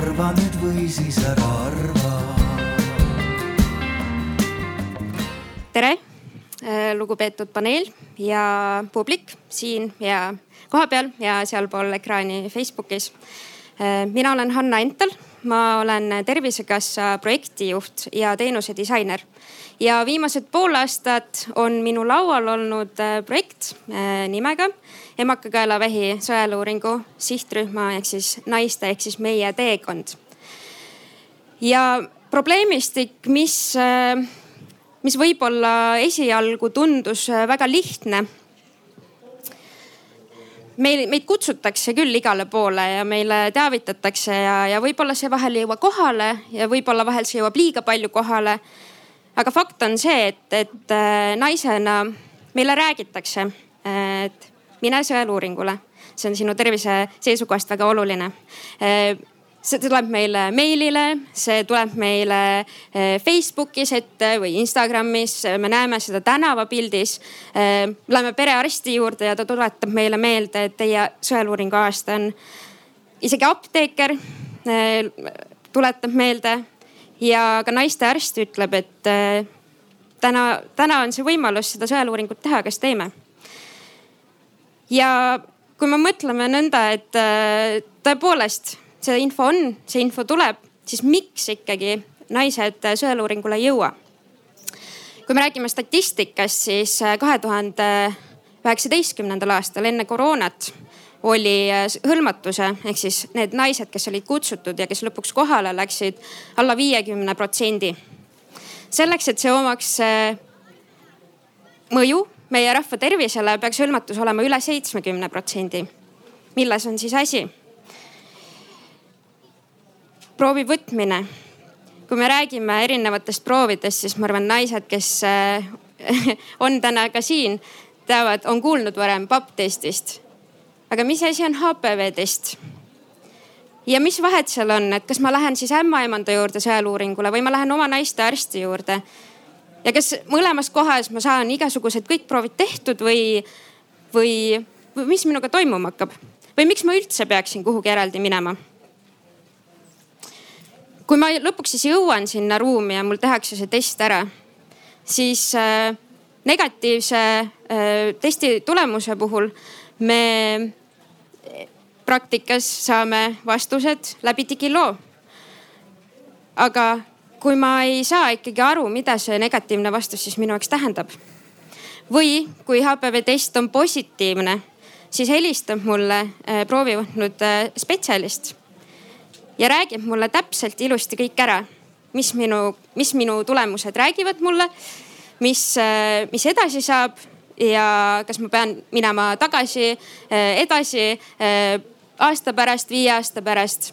arva nüüd või siis ära arva. tere, äh, lugupeetud paneel ja publik siin ja kohapeal ja sealpool ekraani Facebookis. Äh, mina olen Hanna Entel, ma olen Tervisekassa projektijuht ja teenuse disainer ja viimased pool aastat on minu laual olnud äh, projekt nimega emakakaelavähi sõeluuringu sihtrühma ehk siis naiste ehk siis meie teekond. ja probleemistik, mis, mis võib-olla esialgu tundus väga lihtne. meil, meid kutsutakse küll igale poole ja meile teavitatakse ja, ja võib-olla see vahel ei jõua kohale ja võib-olla vahel see jõuab liiga palju kohale. aga fakt on see, et, et äh, naisena meile räägitakse, et mine sõeluuringule. see on sinu tervise seisukohast väga oluline see tuleb meile meilile, see tuleb meile eh, Facebookis ette või Instagramis, me näeme seda tänavapildis. Eh, Läheme perearsti juurde ja ta tuletab meile meelde, et teie sõeluuringu aasta on. isegi apteeker tuletab meelde ja ka naistearst ütleb, et täna, täna on see võimalus seda sõeluuringut teha, kas teeme ja kui me mõtleme nõnda, et äh, tõepoolest see info on, see info tuleb, siis miks ikkagi naised sõeluuringule ei jõua? kui me räägime statistikast, siis äh, kahe tuhande üheksateistkümnendal aastal enne koroonat oli äh, hõlmatuse ehk siis need naised, kes olid kutsutud ja kes lõpuks kohale läksid alla viiekümne protsendi. selleks, et see omaks mõju meie rahva tervisele peaks hõlmatus olema üle seitsmekümne protsendi. milles on siis asi? proovi võtmine. kui me räägime erinevatest proovidest, siis ma arvan, naised, kes äh, on täna ka siin, teavad, on kuulnud varem papptestist. aga mis asi on HPV test? ja mis vahet seal on, et kas ma lähen siis ämmaemanda juurde sõeluuringule või ma lähen oma naistearsti juurde ja kas mõlemas kohas ma saan igasugused kõik proovid tehtud või, või, või mis minuga toimuma hakkab või miks ma üldse peaksin kuhugi eraldi minema? kui ma lõpuks siis jõuan sinna ruumi ja mul tehakse see test ära, siis äh, negatiivse äh, testi tulemuse puhul me praktikas saame vastused läbi digiloo. aga kui ma ei saa ikkagi aru, mida see negatiivne vastus siis minu jaoks tähendab. või kui HPV test on positiivne, siis helistab mulle äh, proovi võtnud äh, spetsialist ja räägib mulle täpselt ilusti kõik ära, mis minu, mis minu tulemused räägivad mulle, mis, äh, mis edasi saab ja kas ma pean minema tagasi, edasi aasta pärast, viie aasta pärast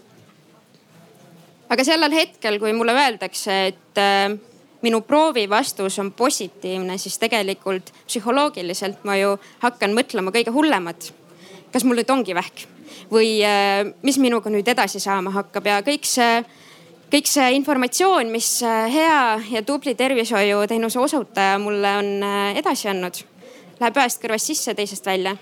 aga sellel hetkel, kui mulle öeldakse, et äh, minu proovi vastus on positiivne, siis tegelikult psühholoogiliselt ma ju hakkan mõtlema kõige hullemat. kas mul nüüd ongi vähk või äh, mis minuga nüüd edasi saama hakkab ja kõik see, kõik see informatsioon, mis äh, hea ja tubli tervishoiuteenuse osutaja mulle on edasi andnud, läheb ühest kõrvast sisse, teisest välja.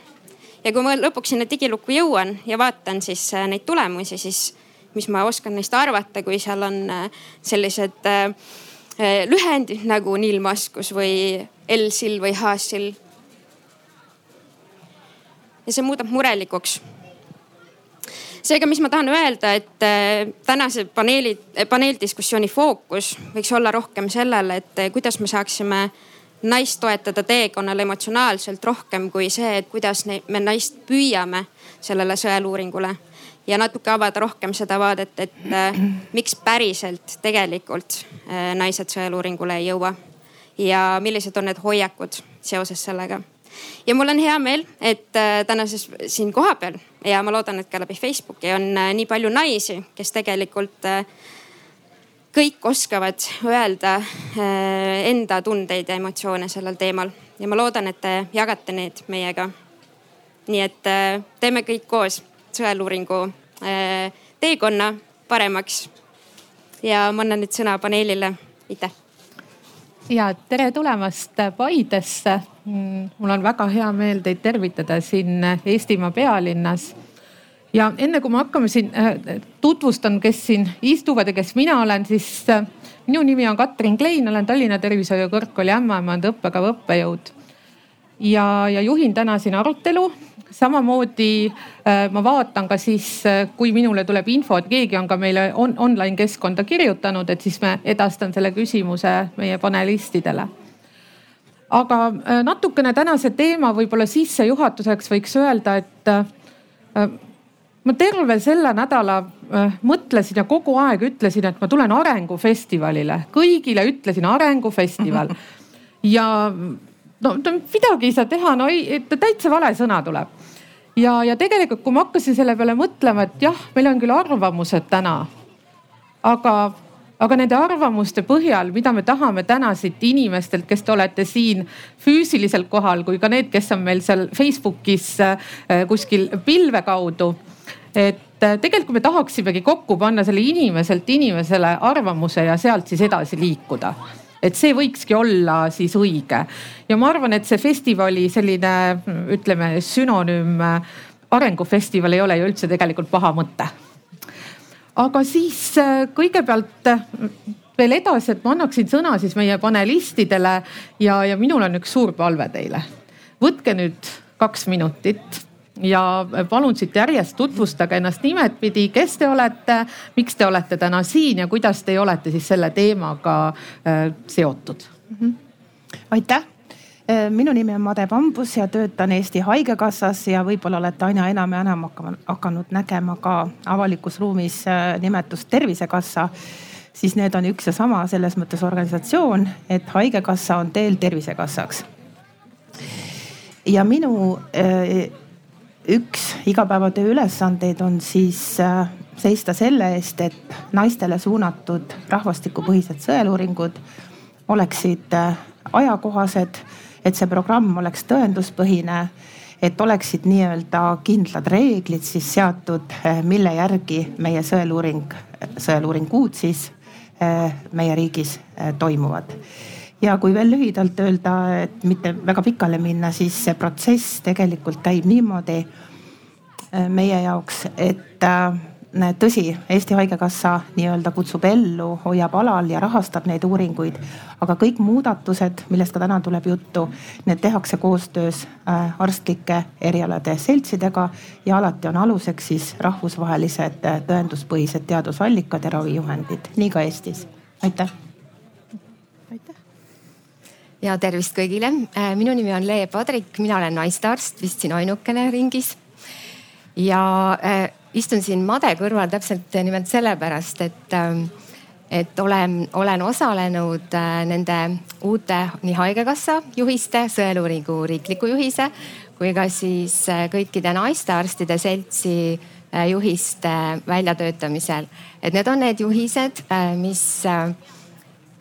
ja kui ma lõpuks sinna digilukku jõuan ja vaatan siis neid tulemusi, siis mis ma oskan neist arvata, kui seal on äh, sellised äh, äh, lühendid nagu nilmaskus või L-sill või H-sill. ja see muudab murelikuks seega, mis ma tahan öelda, et tänase paneeli, paneeldiskussiooni fookus võiks olla rohkem sellele, et kuidas me saaksime naist toetada teekonnal emotsionaalselt rohkem kui see, et kuidas me naist püüame sellele sõeluuringule ja natuke avada rohkem seda vaadet, et äh, miks päriselt tegelikult äh, naised sõeluuringule ei jõua ja millised on need hoiakud seoses sellega. ja mul on hea meel, et äh, tänases siin kohapeal ja ma loodan, et ka läbi Facebooki on äh, nii palju naisi, kes tegelikult äh, kõik oskavad öelda äh, enda tundeid ja emotsioone sellel teemal ja ma loodan, et te jagate neid meiega. nii et teeme kõik koos sõeluuringu äh, teekonna paremaks. ja ma annan nüüd sõna paneelile, aitäh. ja tere tulemast Paidesse. Mul on väga hea meel teid tervitada siin Eestimaa pealinnas. ja enne kui me hakkame siin, tutvustan, kes siin istuvad ja kes mina olen, siis minu nimi on Katrin Klein, olen Tallinna Tervishoiu Kõrgkooli ämmaemanda õppekava õppejõud. Ja, ja juhin täna siin arutelu. Samamoodi äh, ma vaatan ka siis, äh, kui minule tuleb info, et keegi on ka meile on, online keskkonda kirjutanud, et siis me edastan selle küsimuse meie panelistidele. aga äh, natukene tänase teema võib-olla sissejuhatuseks võiks öelda, et ma terve selle nädala mõtlesin ja kogu aeg ütlesin, et ma tulen arengufestivalile, kõigile ütlesin arengufestival. Ja no midagi ei saa teha, no ei, täitsa vale sõna tuleb. ja, ja tegelikult, kui ma hakkasin selle peale mõtlema, et jah, meil on küll arvamused täna, aga, aga nende arvamuste põhjal, mida me tahame täna siit inimestelt, kes te olete siin füüsiliselt kohal, kui ka need, kes on meil seal Facebookis äh, kuskil pilve kaudu. et äh, tegelikult me tahaksimegi kokku panna selle inimeselt inimesele arvamuse ja sealt siis edasi liikuda et see võikski olla siis õige. ja ma arvan, et see festivali selline ütleme sünonüüm arengufestival ei ole ju üldse tegelikult paha mõte. aga siis kõigepealt veel edasi, et ma annaksin sõna siis meie panelistidele ja, ja minul on üks suur palve teile. võtke nüüd kaks minutit ja palun siit järjest tutvustage ennast nimetpidi, kes te olete, miks te olete täna siin ja kuidas teie olete siis selle teemaga äh, seotud mm? -hmm. aitäh äh, minu nimi on Made Bambus ja töötan Eesti Haigekassas ja võib-olla olete aina enam ja enam hakanud nägema ka avalikus ruumis äh, nimetust Tervisekassa. siis need on üks ja sama selles mõttes organisatsioon, et Haigekassa on teel Tervisekassaks. ja minu üks igapäevatöö ülesandeid on siis äh, seista selle eest, et naistele suunatud rahvastikupõhised sõeluuringud oleksid äh, ajakohased, et see programm oleks tõenduspõhine, et oleksid nii-öelda kindlad reeglid siis seatud, äh, mille järgi meie sõeluuring, sõeluuringud siis meie riigis toimuvad ja kui veel lühidalt öelda, et mitte väga pikale minna, siis see protsess tegelikult käib niimoodi äh, meie jaoks, et äh, tõsi, Eesti Haigekassa nii-öelda kutsub ellu, hoiab alal ja rahastab neid uuringuid. aga kõik muudatused, millest ka täna tuleb juttu, need tehakse koostöös äh, arstlike erialade seltsidega ja alati on aluseks siis rahvusvahelised tõenduspõhised teadusallikad ja ravijuhendid, nii ka Eestis. aitäh ja tervist kõigile. Äh, minu nimi on Lee Padrik, mina olen naistearst, vist siin ainukene ringis. ja äh, istun siin Made kõrval täpselt nimelt sellepärast, et, äh, et olen, olen osalenud äh, nende uute nii haigekassa juhiste, sõeluuringu riikliku juhise kui ka siis äh, kõikide naistearstide seltsi äh, juhiste väljatöötamisel. et need on need juhised, mis Äh,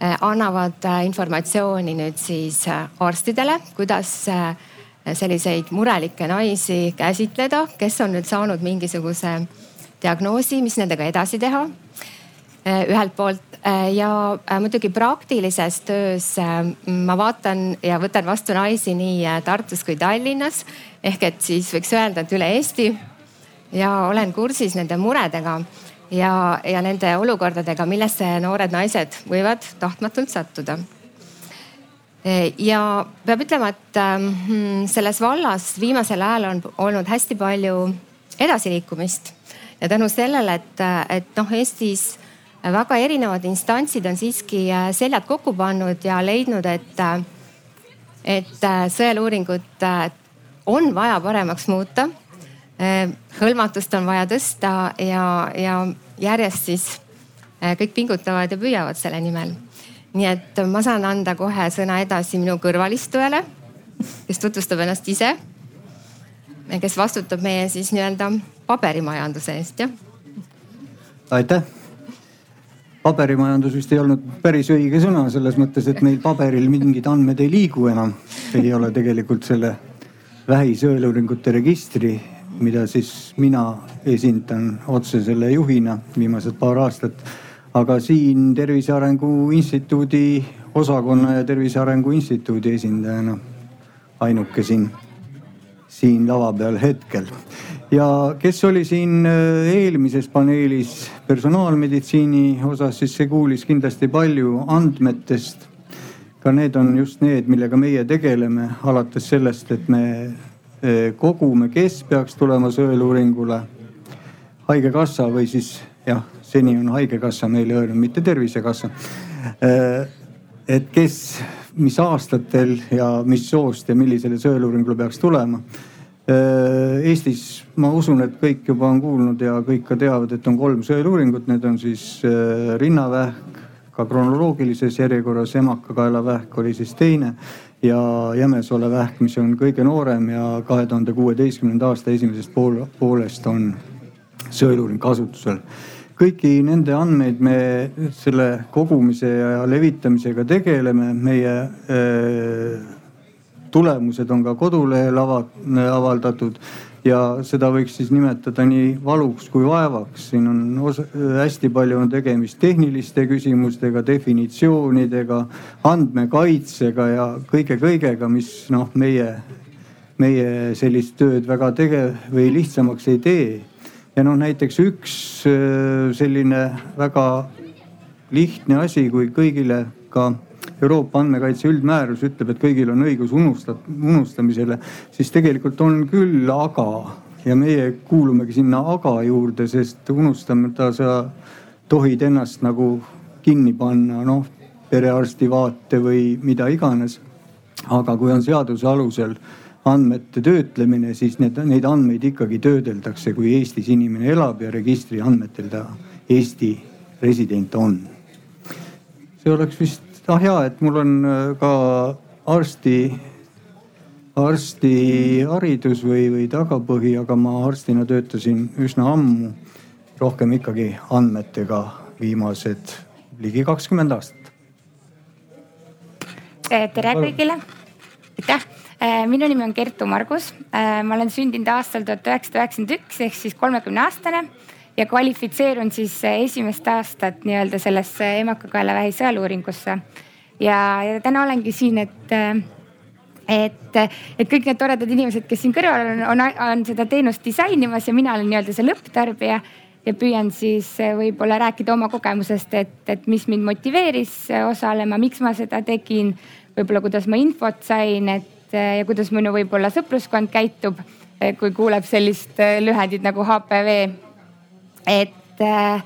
annavad äh, informatsiooni nüüd siis äh, arstidele, kuidas selliseid murelikke naisi käsitleda, kes on nüüd saanud mingisuguse diagnoosi, mis nendega edasi teha. ühelt poolt ja muidugi praktilises töös ma vaatan ja võtan vastu naisi nii Tartus kui Tallinnas. Ehk et siis võiks öelda, et üle Eesti. Ja olen kursis nende muredega ja, ja nende olukordadega, millesse noored naised võivad tahtmatult sattuda. ja peab ütlema, et ähm, selles vallas viimasel ajal on olnud hästi palju edasiliikumist ja tänu sellele, et, et noh, Eestis väga erinevad instantsid on siiski äh, seljad kokku pannud ja leidnud, et, et äh, sõeluuringut äh, on vaja paremaks muuta hõlmatust on vaja tõsta ja, ja järjest siis äh, kõik pingutavad ja püüavad selle nimel. nii et ma saan anda kohe sõna edasi minu kõrvalistujale, kes tutvustab ennast ise. kes vastutab meie siis nii-öelda paberimajanduse eest, jah. aitäh paberimajandus vist ei olnud päris õige sõna selles mõttes, et meil paberil mingid andmed ei liigu enam. ei ole tegelikult selle vähisõeluuringute registri mida siis mina esindan otse selle juhina viimased paar aastat. aga siin Tervise Arengu Instituudi osakonna ja Tervise Arengu Instituudi esindajana ainuke siin, siin lava peal hetkel. ja kes oli siin äh, eelmises paneelis personaalmeditsiini osas, siis see kuulis kindlasti palju andmetest. ka need on just need, millega meie tegeleme, alates sellest, et me kogume, kes peaks tulema sõeluuringule. haigekassa või siis jah, seni on haigekassa meile öelnud, mitte tervisekassa. Äh, et kes, mis aastatel ja mis soost ja millisele sõeluuringule peaks tulema Äh, Eestis ma usun, et kõik juba on kuulnud ja kõik ka teavad, et on kolm sõeluuringut, need on siis äh, rinnavähk, ka kronoloogilises järjekorras emakakaelavähk oli siis teine ja jämesoole vähk, mis on kõige noorem ja kahe tuhande kuueteistkümnenda aasta esimesest pool, poolest on sõeluuring kasutusel. kõiki nende andmeid me selle kogumise ja levitamisega tegeleme, meie äh, tulemused on ka kodulehel avaldatud ja seda võiks siis nimetada nii valuks kui vaevaks. siin on osa, hästi palju on tegemist tehniliste küsimustega, definitsioonidega, andmekaitsega ja kõige-kõigega, mis noh, meie, meie sellist tööd väga tegev või lihtsamaks ei tee. ja noh, näiteks üks äh, selline väga lihtne asi, kui kõigile ka Euroopa andmekaitse üldmäärus ütleb, et kõigil on õigus unustat-, unustamisele, siis tegelikult on küll aga ja meie kuulumegi sinna aga juurde, sest unustamata sa tohid ennast nagu kinni panna, noh perearsti vaate või mida iganes. aga kui on seaduse alusel andmete töötlemine, siis need, neid andmeid ikkagi töödeldakse, kui Eestis inimene elab ja registri andmetel ta Eesti resident on. see oleks vist ah jaa, et mul on äh, ka arsti, arstiharidus või, või tagapõhi, aga ma arstina töötasin üsna ammu. rohkem ikkagi andmetega viimased ligi kakskümmend aastat. tere kõigile, aitäh äh, minu nimi on Kertu Margus. Äh, ma olen sündinud aastal tuhat üheksasada üheksakümmend üks ehk siis kolmekümne aastane ja kvalifitseerun siis esimest aastat nii-öelda sellesse emakakaelavähi sõeluuringusse. ja, ja täna olengi siin, et, et, et kõik need toredad inimesed, kes siin kõrval on, on, on seda teenust disainimas ja mina olen nii-öelda see lõpptarbija ja püüan siis võib-olla rääkida oma kogemusest, et, et mis mind motiveeris osalema, miks ma seda tegin, võib-olla kuidas ma infot sain, et ja kuidas minu võib-olla sõpruskond käitub, kui kuuleb sellist lühendit nagu HPV et, äh,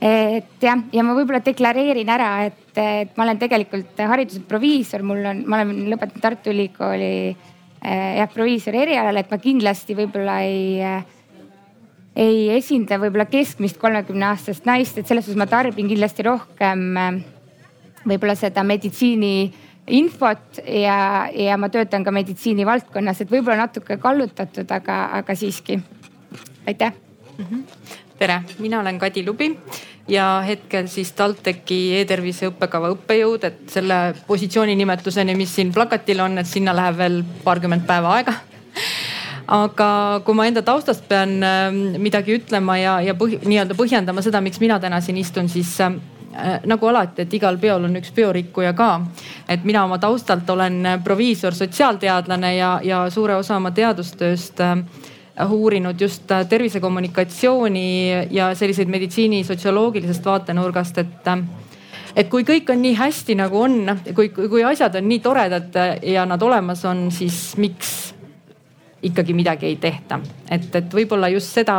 et jah, ja ma võib-olla deklareerin ära, et, et ma olen tegelikult hariduselt proviisor, mul on, ma olen lõpetanud Tartu Ülikooli äh, jah proviisori erialal, et ma kindlasti võib-olla ei äh, ei esinda võib-olla keskmist kolmekümne aastast naist, et selles suhtes ma tarbin kindlasti rohkem võib-olla seda meditsiini infot ja, ja ma töötan ka meditsiini valdkonnas, et võib-olla natuke kallutatud, aga, aga siiski. aitäh. Tere, mina olen Kadi Lubi ja hetkel siis TalTechi e-tervise õppekava õppejõud, et selle positsiooni nimetuseni, mis siin plakatil on, et sinna läheb veel paarkümmend päeva aega aga kui ma enda taustast pean ähm, midagi ütlema ja, ja põhi, nii-öelda põhjendama seda, miks mina täna siin istun, siis äh, nagu alati, et igal peol on üks peorikkuja ka. et mina oma taustalt olen proviisor, sotsiaalteadlane ja, ja suure osa oma teadustööst äh, uurinud just äh, tervisekommunikatsiooni ja selliseid meditsiini sotsioloogilisest vaatenurgast, et äh, et kui kõik on nii hästi nagu on, kui, kui asjad on nii toredad äh, ja nad olemas on, siis miks ikkagi midagi ei tehta, et, et võib-olla just seda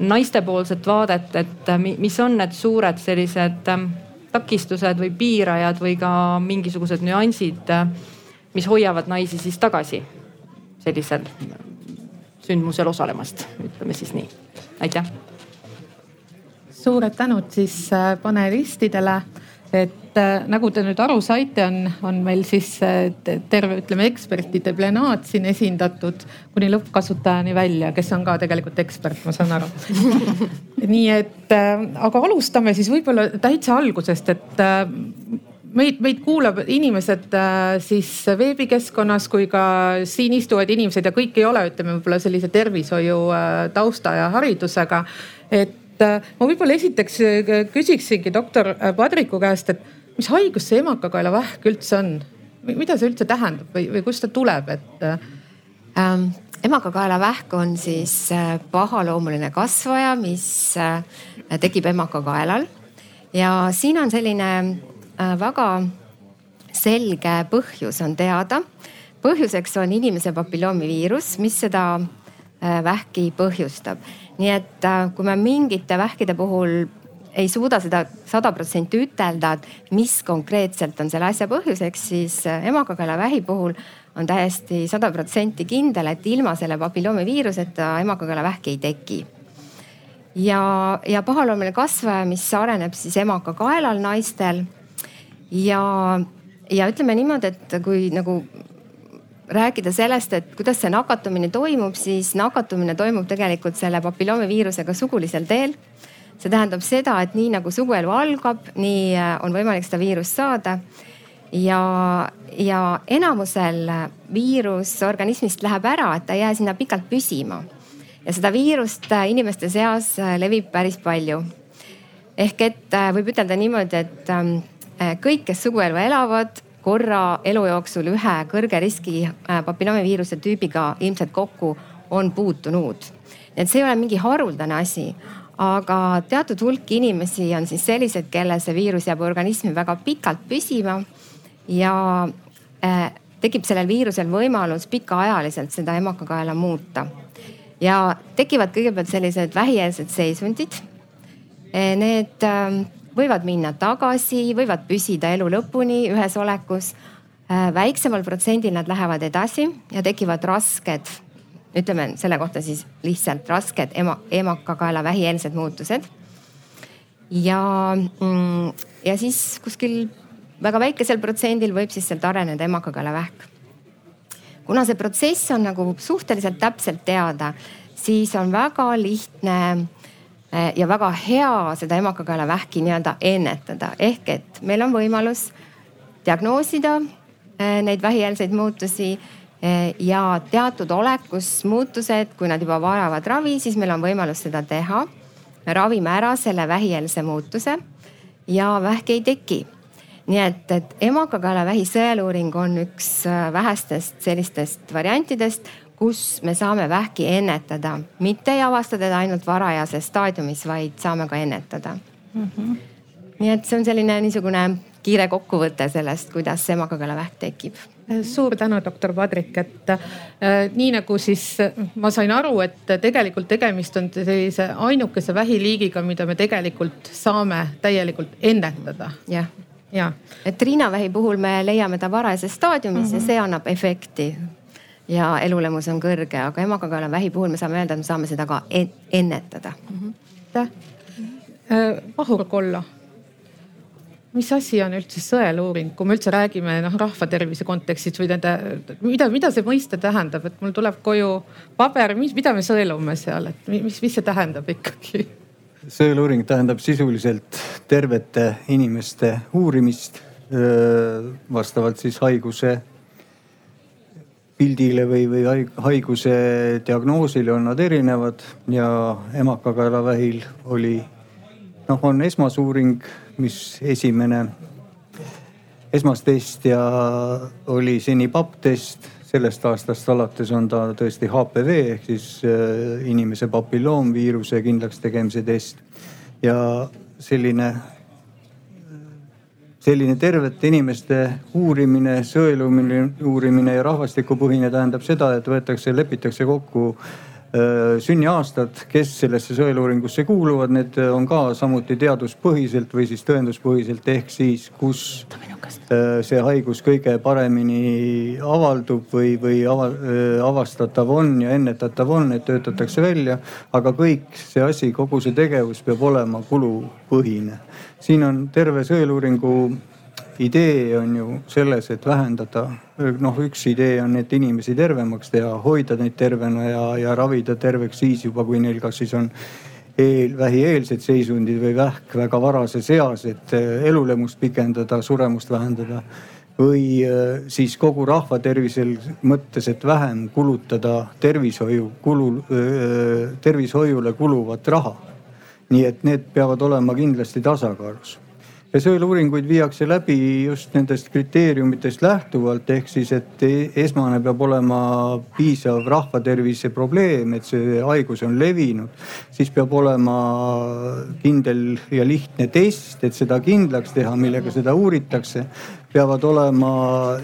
naistepoolset vaadet, et mis on need suured sellised takistused või piirajad või ka mingisugused nüansid, mis hoiavad naisi siis tagasi sellisel sündmusel osalemast, ütleme siis nii. aitäh. suured tänud siis äh, panelistidele, et äh, nagu te nüüd aru saite, on, on meil siis äh, terve, ütleme ekspertide plenaat siin esindatud kuni lõppkasutajani välja, kes on ka tegelikult ekspert, ma saan aru nii et, aga alustame siis võib-olla täitsa algusest, et meid, meid kuulab inimesed äh, siis veebikeskkonnas kui ka siin istuvad inimesed ja kõik ei ole, ütleme võib-olla sellise tervishoiu äh, tausta ja haridusega. et äh, ma võib-olla esiteks küsiksingi doktor Padriku käest, et mis haigus see emakakaelavähk üldse on? mida see üldse tähendab või, või kust ta tuleb, et ähm,. emakakaelavähk on siis pahaloomuline kasvaja, mis tekib emakakaelal ja siin on selline väga selge põhjus on teada. põhjuseks on inimese papilloomiviirus, mis seda vähki põhjustab. nii et kui me mingite vähkide puhul ei suuda seda sada protsenti ütelda, et mis konkreetselt on selle asja põhjuseks, siis äh, emakakaelavähi puhul on täiesti sada protsenti kindel, et ilma selle papilloomiviiruseta emakakaelavähki ei teki. ja, ja pahaloomuline kasvaja, mis areneb siis emakakaelal naistel ja, ja ütleme niimoodi, et kui nagu rääkida sellest, et kuidas see nakatumine toimub, siis nakatumine toimub tegelikult selle papilloomiviirusega sugulisel teel see tähendab seda, et nii nagu suguelu algab, nii äh, on võimalik seda viirust saada. ja, ja enamusel viirus organismist läheb ära, et ta ei jää sinna pikalt püsima. ja seda viirust äh, inimeste seas äh, levib päris palju. ehk et võib ütelda niimoodi, et ähm, kõik, kes suguelu elavad, korra elu jooksul ühe kõrge riski papilloomiviiruse tüübiga ilmselt kokku on puutunud. et see ei ole mingi haruldane asi aga teatud hulk inimesi on siis sellised, kellel see viirus jääb organismi väga pikalt püsima ja äh, tekib sellel viirusel võimalus pikaajaliselt seda emakakaela muuta. ja tekivad kõigepealt sellised vähieelsed seisundid. Need äh, võivad minna tagasi, võivad püsida elu lõpuni ühes olekus. väiksemal protsendil nad lähevad edasi ja tekivad rasked ütleme selle kohta siis lihtsalt rasked ema, emakakaela vähieelsed muutused. ja, mm, ja siis kuskil väga väikesel protsendil võib siis sealt areneda emakakaela vähk. kuna see protsess on nagu suhteliselt täpselt teada, siis on väga lihtne ja väga hea seda emakakaela vähki nii-öelda ennetada, ehk et meil on võimalus diagnoosida eh, neid vähieelseid muutusi Eh, ja teatud olekus muutused, kui nad juba vajavad ravi, siis meil on võimalus seda teha. me ravime ära selle vähieelse muutuse ja vähki ei teki. nii et, et emakakaelavähi sõeluuring on üks äh, vähestest sellistest variantidest, kus me saame vähki ennetada, mitte ei avasta teda ainult varajases staadiumis, vaid saame ka ennetada mm. -hmm. nii et see on selline niisugune kiire kokkuvõte sellest, kuidas emakakaelavähk tekib suur tänu, doktor Padrik, et äh, nii nagu siis äh, ma sain aru, et tegelikult tegemist on sellise ainukese vähiliigiga, mida me tegelikult saame täielikult ennetada. jah ja., et rinnavähi puhul me leiame ta varajases staadiumis mm -hmm. ja mhm. see annab efekti ja elulemus on kõrge, aga emakakaelavähi puhul me saame öelda, et me saame seda ka ennetada mm. -hmm. aitäh. Vahur Kolla mis asi on üldse sõeluuring, kui me üldse räägime noh rahvatervise kontekstis või nende, mida, mida see mõiste tähendab, et mul tuleb koju paber, mis, mida me sõelume seal, et mis, mis see tähendab ikkagi? sõeluuring tähendab sisuliselt tervete inimeste uurimist vastavalt siis haiguse pildile või, või haiguse diagnoosile on nad erinevad ja emakakaelavähil oli noh, on esmasuuring mis esimene esmastest ja oli seni PAP test. sellest aastast alates on ta tõesti HPV ehk siis äh, inimese papilloomviiruse kindlaks tegemise test. ja selline, selline tervete inimeste uurimine, sõelumine, uurimine ja rahvastikupõhine tähendab seda, et võetakse, lepitakse kokku sünniaastad, kes sellesse sõeluuringusse kuuluvad, need on ka samuti teaduspõhiselt või siis tõenduspõhiselt ehk siis, kus äh, see haigus kõige paremini avaldub või, või ava, äh, avastatav on ja ennetatav on, et töötatakse välja. aga kõik see asi, kogu see tegevus peab olema kulupõhine. siin on terve sõeluuringu idee on ju selles, et vähendada, noh, üks idee on, et inimesi tervemaks teha, hoida neid tervena ja, ja ravida terveks siis juba, kui neil kas siis on eel, vähieelsed seisundid või vähk väga varases eas, et eh, elulemust pikendada, suremust vähendada. või eh, siis kogu rahva tervisel mõttes, et vähem kulutada tervishoiu kulu, eh, tervishoiule kuluvat raha. nii et need peavad olema kindlasti tasakaalus ja sõeluuringuid viiakse läbi just nendest kriteeriumitest lähtuvalt, ehk siis, et e-, esmane peab olema piisav rahvatervise probleem, et see haigus on levinud. siis peab olema kindel ja lihtne test, et seda kindlaks teha, millega seda uuritakse peavad olema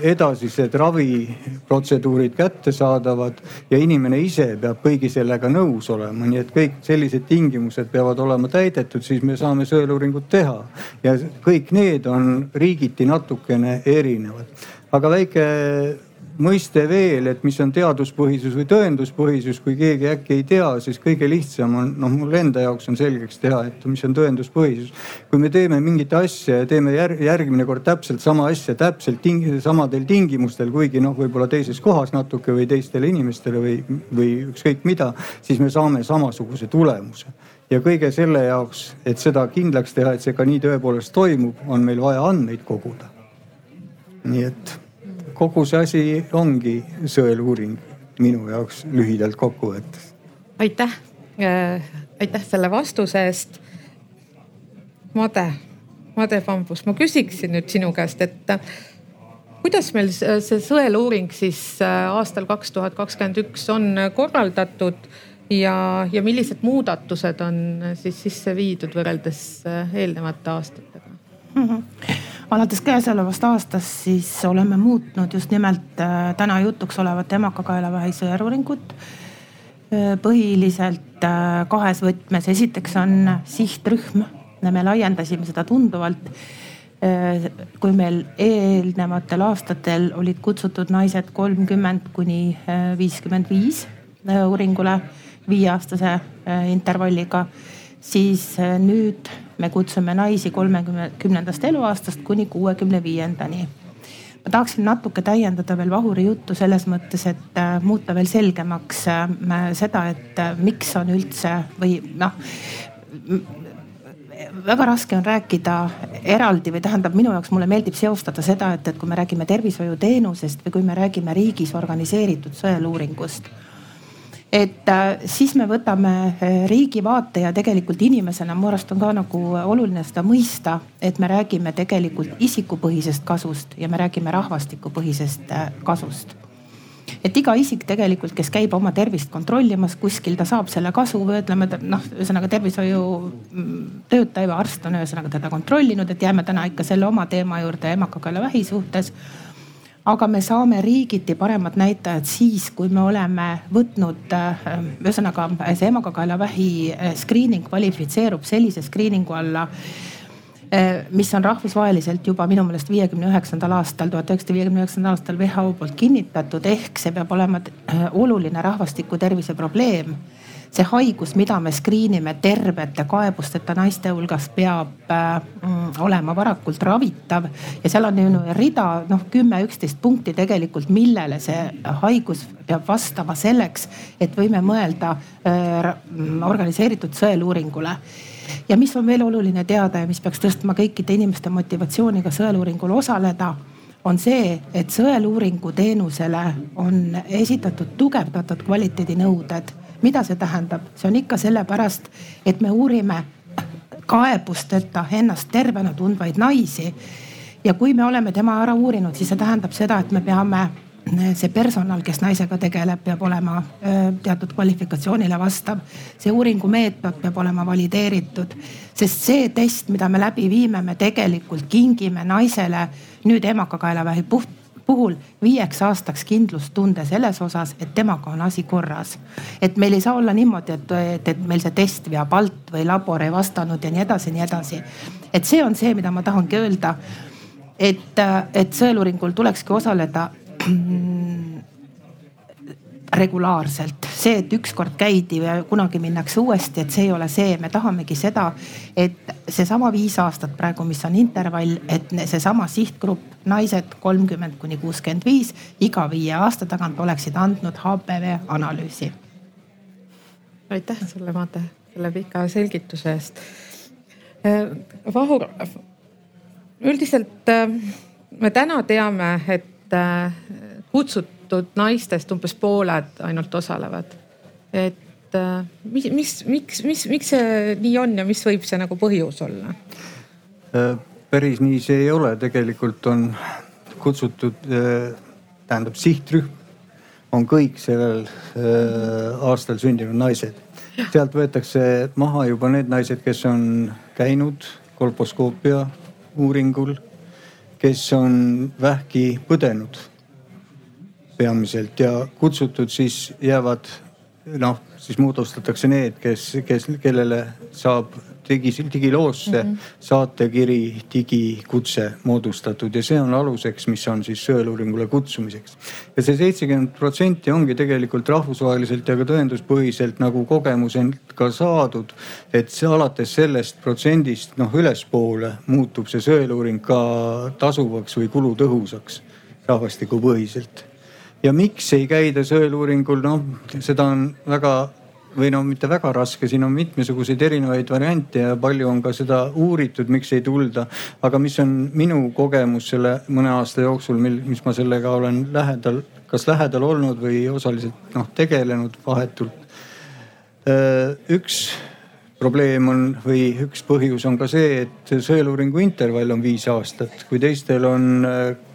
edasised raviprotseduurid kättesaadavad ja inimene ise peab kõigi sellega nõus olema, nii et kõik sellised tingimused peavad olema täidetud, siis me saame sõeluuringut teha. ja kõik need on riigiti natukene erinevad. aga väike mõiste veel, et mis on teaduspõhisus või tõenduspõhisus, kui keegi äkki ei tea, siis kõige lihtsam on, noh mul enda jaoks on selgeks teha, et mis on tõenduspõhisus. kui me teeme mingit asja ja teeme järg, järgmine kord täpselt sama asja täpselt ting, samadel tingimustel, kuigi noh, võib-olla teises kohas natuke või teistele inimestele või, või ükskõik mida, siis me saame samasuguse tulemuse ja kõige selle jaoks, et seda kindlaks teha, et see ka nii tõepoolest toimub, on meil vaja andmeid koguda. nii et kogu see asi ongi sõeluuring minu jaoks lühidalt kokkuvõttes. aitäh äh,, aitäh selle vastuse eest. Made, Made Pambus, ma küsiksin nüüd sinu käest, et äh, kuidas meil see sõeluuring siis äh, aastal kaks tuhat kakskümmend üks on korraldatud ja, ja millised muudatused on siis sisse viidud võrreldes eelnevate aastatega mm? -hmm alates käesolevast aastast siis oleme muutnud just nimelt äh, täna jutuks olevat emakakaelavähi sõeluuringut. Äh, põhiliselt äh, kahes võtmes, esiteks on sihtrühm, me laiendasime seda tunduvalt. kui meil eelnevatel aastatel olid kutsutud naised kolmkümmend kuni viiskümmend viis uuringule viieaastase intervalliga, siis nüüd me kutsume naisi kolmekümnendast eluaastast kuni kuuekümne viiendani. ma tahaksin natuke täiendada veel Vahuri juttu selles mõttes, et äh, muuta veel selgemaks äh, seda, et äh, miks on üldse või noh väga raske on rääkida eraldi või tähendab, minu jaoks mulle meeldib seostada seda, et, et kui me räägime tervishoiuteenusest või kui me räägime riigis organiseeritud sõeluuringust et äh, siis me võtame äh, riigi vaate ja tegelikult inimesena mu arust on ka nagu oluline seda mõista, et me räägime tegelikult isikupõhisest kasust ja me räägime rahvastikupõhisest äh, kasust. Et iga isik tegelikult, kes käib oma tervist kontrollimas kuskil, ta saab selle kasu või ütleme noh, ühesõnaga tervishoiutöötaja mm, või arst on ühesõnaga teda kontrollinud, et jääme täna ikka selle oma teema juurde emakakaelavähi suhtes aga me saame riigiti paremad näitajad siis, kui me oleme võtnud, äh, ühesõnaga see emakakaelavähi äh, screening kvalifitseerub sellise screening'u alla äh, mis on rahvusvaheliselt juba minu meelest viiekümne üheksandal aastal, tuhat üheksasada viiekümne üheksandal aastal WHO poolt kinnitatud, ehk see peab olema oluline rahvastiku tervise probleem see haigus, mida me screen ime tervete kaebusteta naiste hulgas, peab äh, olema varakult ravitav. Ja seal on ju rida noh, kümme, üksteist punkti tegelikult, millele see haigus peab vastama selleks, et võime mõelda äh, organiseeritud sõeluuringule. Ja mis on veel oluline teada ja mis peaks tõstma kõikide inimeste motivatsiooni ka sõeluuringul osaleda on see, et sõeluuringu teenusele on esitatud tugevdatud kvaliteedinõuded mida see tähendab? see on ikka sellepärast, et me uurime kaebusteta ennast tervena tundvaid naisi. ja kui me oleme tema ära uurinud, siis see tähendab seda, et me peame see personal, kes naisega tegeleb, peab olema teatud kvalifikatsioonile vastav. see uuringumeetod peab olema valideeritud, sest see test, mida me läbi viime, me tegelikult kingime naisele nüüd emakakaelavähi puht puhul viieks aastaks kindlustunde selles osas, et temaga on asi korras. et meil ei saa olla niimoodi, et, et, et meil see test veab alt või labor ei vastanud ja nii edasi, nii edasi. et see on see, mida ma tahangi öelda. et, et sõeluuringul tulekski osaleda regulaarselt, see, et ükskord käidi ja kunagi minnakse uuesti, et see ei ole see, me tahamegi seda, et seesama viis aastat praegu, mis on intervall, et seesama sihtgrupp, naised kolmkümmend kuni kuuskümmend viis, iga viie aasta tagant oleksid andnud HPV analüüsi. aitäh sulle, Mate, selle pika selgituse eest. Äh, Vahur, üldiselt äh, me täna teame, et äh, kutsutud naistest umbes pooled ainult osalevad. et äh, mis, mis, miks, mis, miks see nii on ja mis võib see nagu põhjus olla? Äh, päris nii see ei ole, tegelikult on kutsutud, tähendab sihtrühm on kõik sellel aastal sündinud naised. sealt võetakse maha juba need naised, kes on käinud kolposkoopia uuringul, kes on vähki põdenud peamiselt ja kutsutud siis jäävad noh, siis moodustatakse need, kes, kes, kellele saab digi, digiloosse mm -hmm. saatekiri, digikutse moodustatud ja see on aluseks, mis on siis sõeluuringule kutsumiseks. ja see seitsekümmend protsenti ongi tegelikult rahvusvaheliselt ja ka tõenduspõhiselt nagu kogemused ka saadud. et see alates sellest protsendist noh ülespoole muutub see sõeluuring ka tasuvaks või kulutõhusaks rahvastikupõhiselt ja miks ei käida sõeluuringul, noh seda on väga või no mitte väga raske, siin on mitmesuguseid erinevaid variante ja palju on ka seda uuritud, miks ei tulda. aga mis on minu kogemus selle mõne aasta jooksul, mil, mis ma sellega olen lähedal, kas lähedal olnud või osaliselt noh tegelenud vahetult. üks probleem on või üks põhjus on ka see, et sõeluuringu intervall on viis aastat. kui teistel on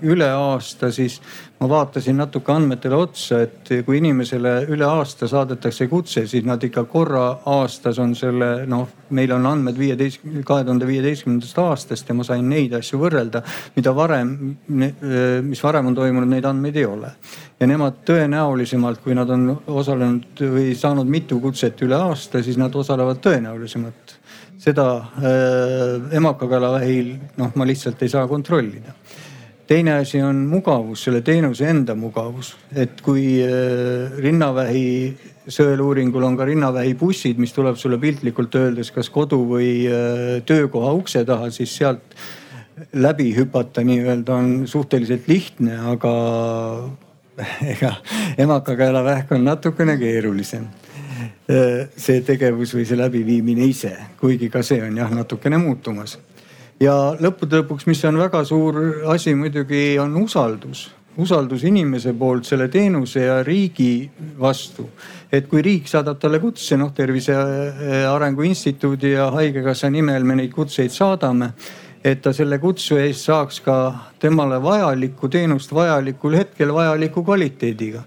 üle aasta, siis ma vaatasin natuke andmetele otsa, et kui inimesele üle aasta saadetakse kutse, siis nad ikka korra aastas on selle noh, meil on andmed viieteist, kahe tuhande viieteistkümnendast aastast ja ma sain neid asju võrrelda, mida varem, mis varem on toimunud, neid andmeid ei ole. Ja nemad tõenäolisemalt, kui nad on osalenud või saanud mitu kutset üle aasta, siis nad osalevad tõenäolisemalt. Seda äh, emakakaelavähil noh, ma lihtsalt ei saa kontrollida. Teine asi on mugavus, selle teenuse enda mugavus, et kui äh, rinnavähi sõeluuringul on ka rinnavähibussid, mis tuleb sulle piltlikult öeldes kas kodu või äh, töökoha ukse taha, siis sealt läbi hüpata nii-öelda on suhteliselt lihtne, aga ega emakakaelavähk on natukene keerulisem. See tegevus või see läbiviimine ise, kuigi ka see on jah natukene muutumas ja lõppude lõpuks, mis on väga suur asi muidugi, on usaldus usaldus inimese poolt selle teenuse ja riigi vastu. et kui riik saadab talle kutse, noh Tervise Arengu Instituudi ja Haigekassa nimel me neid kutseid saadame. Et ta selle kutse eest saaks ka temale vajalikku teenust vajalikul hetkel vajaliku kvaliteediga.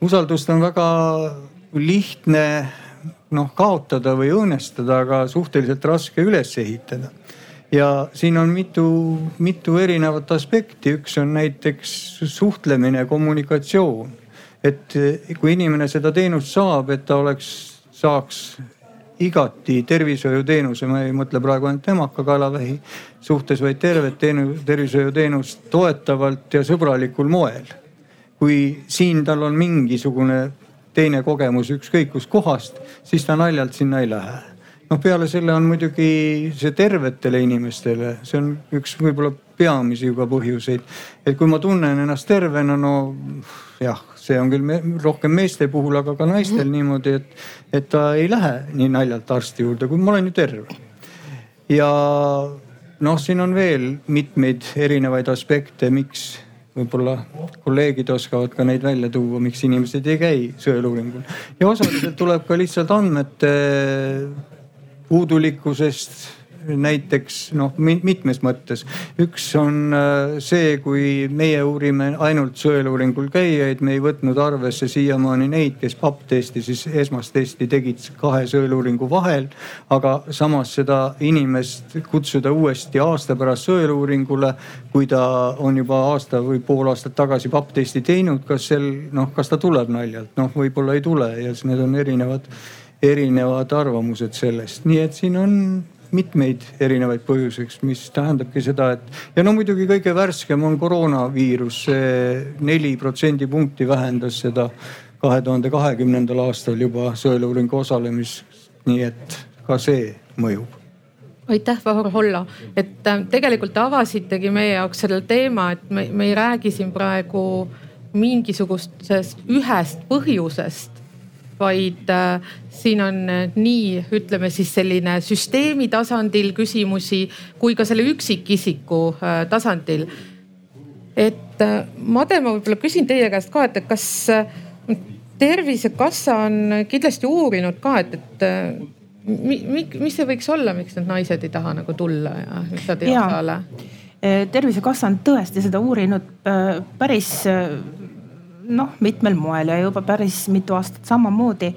usaldust on väga lihtne noh kaotada või õõnestada, aga suhteliselt raske üles ehitada ja siin on mitu, mitu erinevat aspekti, üks on näiteks suhtlemine, kommunikatsioon. et kui inimene seda teenust saab, et ta oleks, saaks igati tervishoiuteenuse, ma ei mõtle praegu ainult emakakaelavähi suhtes, vaid tervet teenu, tervishoiuteenust toetavalt ja sõbralikul moel. kui siin tal on mingisugune teine kogemus ükskõik kust kohast, siis ta naljalt sinna ei lähe noh, peale selle on muidugi see tervetele inimestele, see on üks võib-olla peamisi juba põhjuseid. et kui ma tunnen ennast tervena, no jah, see on küll me, rohkem meeste puhul, aga ka naistel -hmm. niimoodi, et, et ta ei lähe nii naljalt arsti juurde, kui ma olen ju terve. ja noh, siin on veel mitmeid erinevaid aspekte, miks võib-olla kolleegid oskavad ka neid välja tuua, miks inimesed ei käi sõeluuringul. ja osaliselt tuleb ka lihtsalt andmete puudulikkusest näiteks noh mitmes mõttes. üks on äh, see, kui meie uurime ainult sõeluuringul käijaid, me ei võtnud arvesse siiamaani neid, kes papptesti siis esmast testi tegid kahe sõeluuringu vahel. aga samas seda inimest kutsuda uuesti aasta pärast sõeluuringule, kui ta on juba aasta või pool aastat tagasi papptesti teinud, kas sel noh, kas ta tuleb naljalt, noh võib-olla ei tule ja siis need on erinevad erinevad arvamused sellest, nii et siin on mitmeid erinevaid põhjuseks, mis tähendabki seda, et ja no muidugi kõige värskem on koroonaviirus, neli protsendipunkti vähendas seda kahe tuhande kahekümnendal aastal juba sõeluuringu osalemist. nii et ka see mõjub. Aitäh, Vahur Hollo, et äh, tegelikult te avasitegi meie jaoks selle teema, et me, me ei räägi siin praegu mingisugusest ühest põhjusest, vaid äh, siin on äh, nii, ütleme siis selline süsteemi tasandil küsimusi kui ka selle üksikisiku äh, tasandil. et Made, ma võib-olla küsin teie käest ka, et kas tervisekassa on kindlasti uurinud ka, et, et mis see võiks olla, miks need naised ei taha nagu tulla ja miks nad ei osale? Tervisekassa on tõesti seda uurinud päris noh, mitmel moel ja juba päris mitu aastat samamoodi.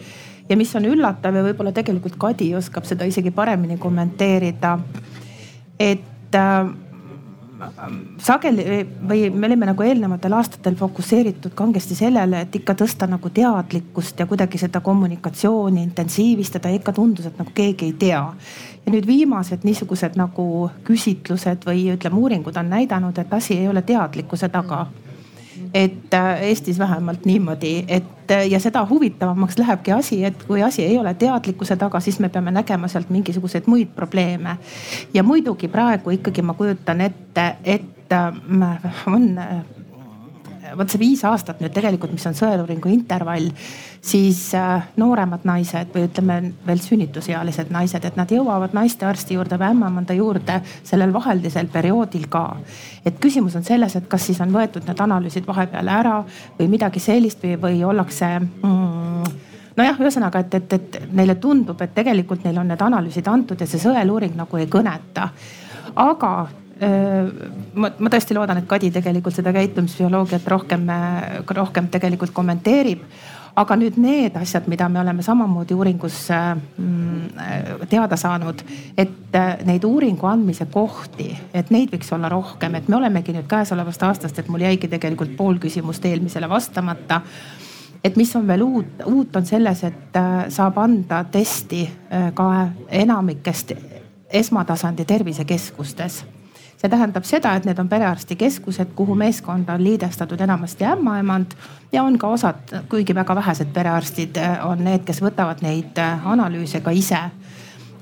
ja mis on üllatav ja võib-olla tegelikult Kadi oskab seda isegi paremini kommenteerida. et äh, sageli või me olime nagu eelnevatel aastatel fokusseeritud kangesti sellele, et ikka tõsta nagu teadlikkust ja kuidagi seda kommunikatsiooni intensiivistada. ikka tundus, et nagu keegi ei tea. ja nüüd viimased niisugused nagu küsitlused või ütleme, uuringud on näidanud, et asi ei ole teadlikkuse taga et äh, Eestis vähemalt niimoodi, et äh, ja seda huvitavamaks lähebki asi, et kui asi ei ole teadlikkuse taga, siis me peame nägema sealt mingisuguseid muid probleeme. ja muidugi praegu ikkagi ma kujutan ette, et äh, on vot see viis aastat nüüd tegelikult, mis on sõeluuringu intervall, siis äh, nooremad naised või ütleme veel sünnitusealised naised, et nad jõuavad naistearsti juurde või ämmaemanda juurde sellel vaheldisel perioodil ka. et küsimus on selles, et kas siis on võetud need analüüsid vahepeal ära või midagi sellist või, või ollakse mm, nojah, ühesõnaga, et, et, et neile tundub, et tegelikult neil on need analüüsid antud ja see sõeluuring nagu ei kõneta. aga ma, ma tõesti loodan, et Kadi tegelikult seda käitumisbioloogiat rohkem, rohkem tegelikult kommenteerib. Aga nüüd need asjad, mida me oleme samamoodi uuringus mm, teada saanud, et neid uuringu andmise kohti, et neid võiks olla rohkem, et me olemegi nüüd käesolevast aastast, et mul jäigi tegelikult pool küsimust eelmisele vastamata. Et mis on veel uut, uut on selles, et saab anda testi ka enamikest esmatasandi tervisekeskustes see tähendab seda, et need on perearstikeskused, kuhu meeskonda on liidestatud enamasti ämmaemand ja on ka osad, kuigi väga vähesed perearstid eh, on need, kes võtavad neid eh, analüüse ka ise.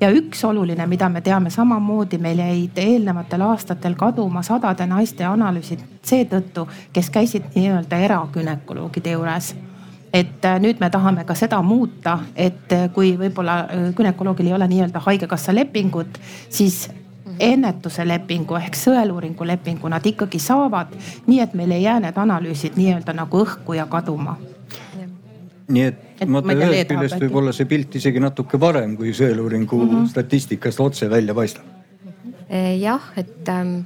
Ja üks oluline, mida me teame samamoodi, meil jäid eelnevatel aastatel kaduma sadade naiste analüüsid seetõttu, kes käisid nii-öelda erakünekoloogide juures. Et eh, nüüd me tahame ka seda muuta, et kui võib-olla gümnakoloogil ei ole nii-öelda haigekassa lepingut, siis ennetuse lepingu ehk sõeluuringu lepingu nad ikkagi saavad, nii et meil ei jää need analüüsid nii-öelda nagu õhku ja kaduma nii et, et vaata ühest küljest võib olla see pilt isegi natuke parem, kui sõeluuringu mm -hmm. statistikast otse välja paistab. Eh, jah, et ähm,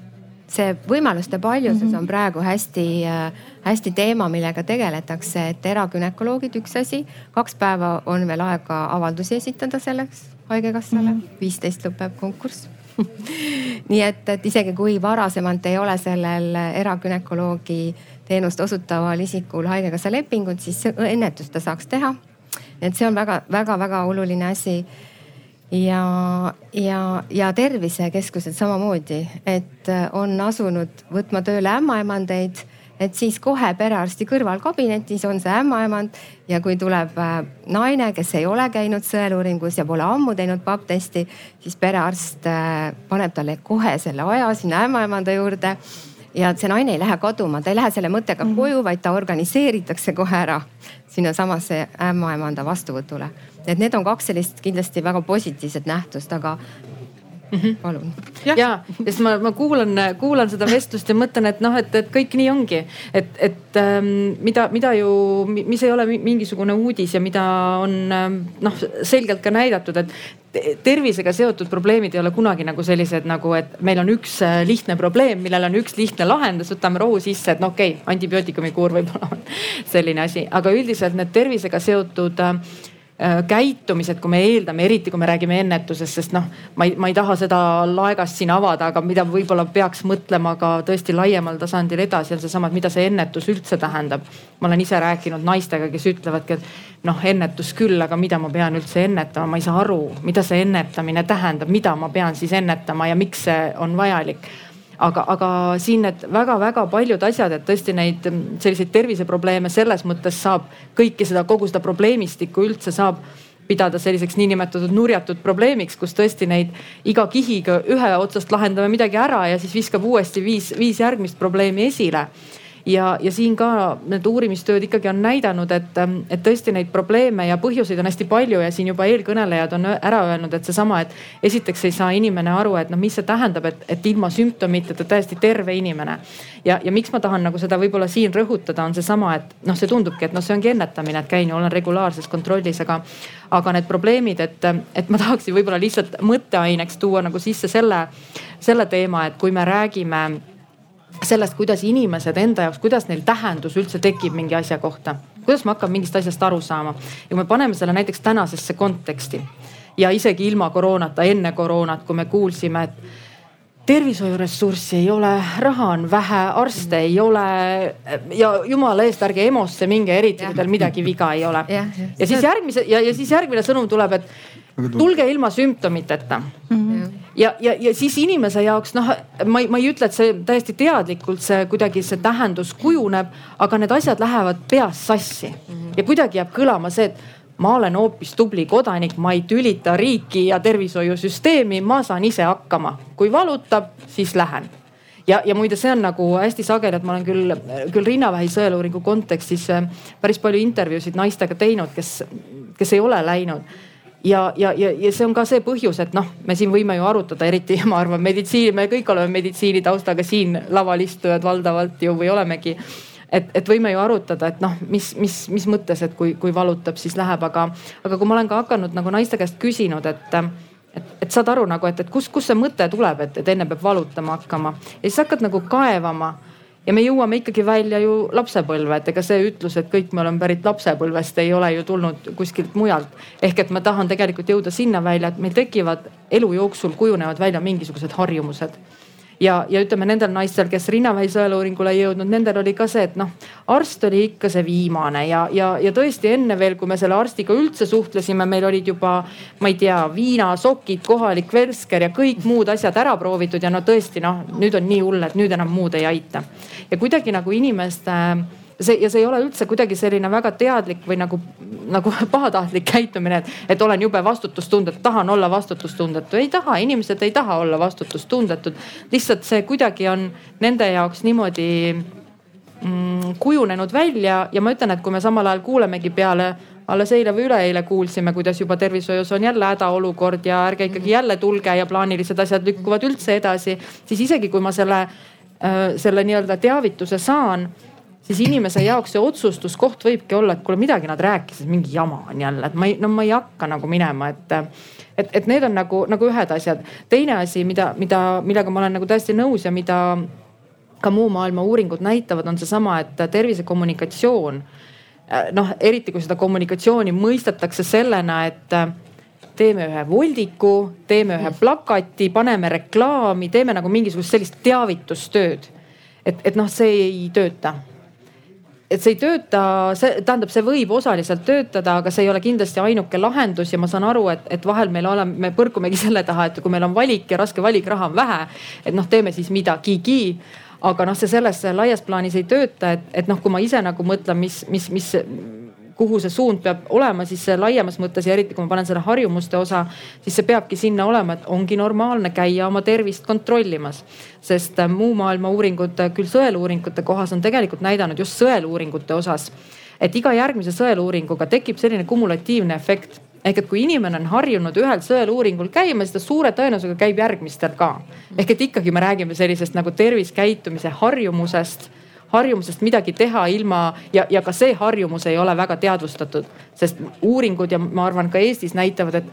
see võimaluste paljusus mm -hmm. on praegu hästi äh,, hästi teema, millega tegeletakse, et erakünekoloogid üks asi, kaks päeva on veel aega avaldusi esitada selleks haigekassale, mhm. viisteist mm -hmm. lõpeb konkurss nii et, et isegi kui varasemalt ei ole sellel erakünekoloogi teenust osutaval isikul haigekassa lepingut, siis ennetust ta saaks teha. et see on väga-väga-väga oluline asi. ja, ja, ja tervisekeskused samamoodi, et on asunud võtma tööle ämmaemandeid et siis kohe perearsti kõrvalkabinetis on see ämmaemand ja kui tuleb äh, naine, kes ei ole käinud sõeluuringus ja pole ammu teinud papp testi, siis perearst äh, paneb talle kohe selle aja sinna ämmaemanda juurde ja see naine ei lähe kaduma, ta ei lähe selle mõttega mm -hmm. koju, vaid ta organiseeritakse kohe ära sinnasamasse ämmaemanda vastuvõtule. et need on kaks sellist kindlasti väga positiivset nähtust, aga mm. -hmm. palun. ja, sest ma, ma kuulan, kuulan seda vestlust ja mõtlen, et noh, et, et kõik nii ongi, et, et ähm, mida, mida ju, mis ei ole mingisugune uudis ja mida on ähm, noh, selgelt ka näidatud, et tervisega seotud probleemid ei ole kunagi nagu sellised nagu, et meil on üks äh, lihtne probleem, millel on üks lihtne lahendus, võtame rohu sisse, et no okei okay,, antibiootikumi kuur võib-olla on selline asi, aga üldiselt need tervisega seotud Äh, käitumised, kui me eeldame, eriti kui me räägime ennetusest, sest noh, ma ei, ma ei taha seda laegast siin avada, aga mida võib-olla peaks mõtlema ka tõesti laiemal tasandil edasi, on seesama, et mida see ennetus üldse tähendab. ma olen ise rääkinud naistega, kes ütlevadki, et noh, ennetus küll, aga mida ma pean üldse ennetama, ma ei saa aru, mida see ennetamine tähendab, mida ma pean siis ennetama ja miks see on vajalik aga, aga siin need väga-väga paljud asjad, et tõesti neid mm, selliseid terviseprobleeme selles mõttes saab kõike seda, kogu seda probleemistikku üldse saab pidada selliseks niinimetatud nurjatud probleemiks, kus tõesti neid iga kihiga ühe otsast lahendame midagi ära ja siis viskab uuesti viis, viis järgmist probleemi esile ja, ja siin ka need uurimistööd ikkagi on näidanud, et, et tõesti neid probleeme ja põhjuseid on hästi palju ja siin juba eelkõnelejad on ära öelnud, et seesama, et esiteks ei saa inimene aru, et noh, mis see tähendab, et, et ilma sümptomiteta täiesti terve inimene. ja, ja miks ma tahan nagu seda võib-olla siin rõhutada, on seesama, et noh, see tundubki, et noh, see ongi ennetamine, et käin ja olen regulaarses kontrollis, aga, aga need probleemid, et, et ma tahaksin võib-olla lihtsalt mõtteaineks tuua nagu sisse selle, selle teema, et kui me räägime sellest, kuidas inimesed enda jaoks, kuidas neil tähendus üldse tekib mingi asja kohta. kuidas me hakkame mingist asjast aru saama ja kui me paneme selle näiteks tänasesse konteksti ja isegi ilma koroonata, enne koroonat, kui me kuulsime, et tervishoiuressurssi ei ole, raha on vähe, arste ei ole ja jumala eest, ärge EMO-sse minge, eriti kui teil midagi viga ei ole. ja siis järgmise ja, ja siis järgmine sõnum tuleb, et tulge ilma sümptomiteta mm. -hmm. ja, ja, ja siis inimese jaoks noh, ma ei, ma ei ütle, et see täiesti teadlikult see kuidagi see tähendus kujuneb, aga need asjad lähevad peas sassi mm -hmm. ja kuidagi jääb kõlama see, et ma olen hoopis tubli kodanik, ma ei tülita riiki ja tervishoiusüsteemi, ma saan ise hakkama. kui valutab, siis lähen ja, ja muide, see on nagu hästi sageli, et ma olen küll, küll rinnavähi sõeluuringu kontekstis äh, päris palju intervjuusid naistega teinud, kes, kes ei ole läinud ja, ja, ja, ja see on ka see põhjus, et noh, me siin võime ju arutada, eriti ma arvan, meditsiin, me kõik oleme meditsiinitaustaga siin laval istujad valdavalt ju või olemegi. Et, et võime ju arutada, et noh, mis, mis, mis mõttes, et kui, kui valutab, siis läheb, aga, aga kui ma olen ka hakanud nagu naiste käest küsinud, et et, et saad aru nagu, et, et kust, kust see mõte tuleb, et, et enne peab valutama hakkama. Ja siis hakkad nagu kaevama ja me jõuame ikkagi välja ju lapsepõlve, et ega see ütlus, et kõik me oleme pärit lapsepõlvest, ei ole ju tulnud kuskilt mujalt. ehk et ma tahan tegelikult jõuda sinna välja, et meil tekivad elu jooksul kujunevad välja mingisugused harjumused ja, ja ütleme nendel naistel, kes rinnavähi sõeluuringule ei jõudnud, nendel oli ka see, et noh, arst oli ikka see viimane ja, ja, ja tõesti enne veel, kui me selle arstiga üldse suhtlesime, meil olid juba, ma ei tea, viinasokid, kohalik versker ja kõik muud asjad ära proovitud ja no tõesti noh, nüüd on nii hull, et nüüd enam muud ei aita. ja kuidagi nagu inimeste see ja see ei ole üldse kuidagi selline väga teadlik või nagu, nagu pahatahtlik käitumine, et, et olen jube vastutustundetu, tahan olla vastutustundetu. ei taha, inimesed ei taha olla vastutustundetud. lihtsalt see kuidagi on nende jaoks niimoodi mm, kujunenud välja ja ma ütlen, et kui me samal ajal kuulemegi peale alles eile või üleeile kuulsime, kuidas juba tervishoius on jälle hädaolukord ja ärge ikkagi jälle tulge ja plaanilised asjad lükkuvad üldse edasi, siis isegi kui ma selle, äh, selle nii-öelda teavituse saan siis inimese jaoks see otsustuskoht võibki olla, et kuule, midagi nad rääkisid, mingi jama on jälle, et ma ei, no ma ei hakka nagu minema, et et, et need on nagu, nagu ühed asjad. teine asi, mida, mida, millega ma olen nagu täiesti nõus ja mida ka muu maailma uuringud näitavad, on seesama, et tervisekommunikatsioon noh, eriti kui seda kommunikatsiooni mõistetakse sellena, et teeme ühe voldiku, teeme ühe plakati, paneme reklaami, teeme nagu mingisugust sellist teavitustööd. et, et noh, see ei tööta et see ei tööta, see tähendab, see võib osaliselt töötada, aga see ei ole kindlasti ainuke lahendus ja ma saan aru, et, et vahel meil oleme, me põrkumegi selle taha, et kui meil on valik ja raske valik, raha on vähe, et noh, teeme siis midagigi aga noh, see selles laias plaanis ei tööta, et, et noh, kui ma ise nagu mõtlen, mis, mis, mis kuhu see suund peab olema, siis laiemas mõttes ja eriti kui ma panen selle harjumuste osa, siis see peabki sinna olema, et ongi normaalne käia oma tervist kontrollimas. sest äh, muu maailma uuringud, äh, küll sõeluuringute kohas on tegelikult näidanud just sõeluuringute osas, et iga järgmise sõeluuringuga tekib selline kumulatiivne efekt ehk et kui inimene on harjunud ühel sõeluuringul käima, siis ta suure tõenäosusega käib järgmistel ka. ehk et ikkagi me räägime sellisest nagu terviskäitumise harjumusest harjumusest midagi teha ilma ja, ja ka see harjumus ei ole väga teadvustatud, sest uuringud ja ma arvan ka Eestis näitavad, et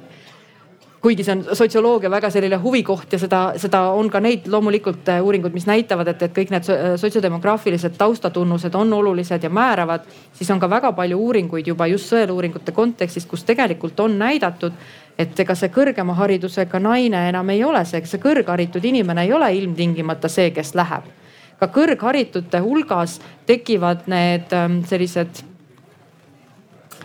kuigi see on sotsioloogia väga selline huvikoht ja seda, seda on ka neid loomulikult äh, uuringud, mis näitavad, et, et kõik need sotsiodemograafilised taustatunnused on olulised ja määravad, siis on ka väga palju uuringuid juba just sõeluuringute kontekstis, kus tegelikult on näidatud, et ega see kõrgema haridusega naine enam ei ole see, see kõrgharitud inimene ei ole ilmtingimata see, kes läheb ka kõrgharitute hulgas tekivad need ähm, sellised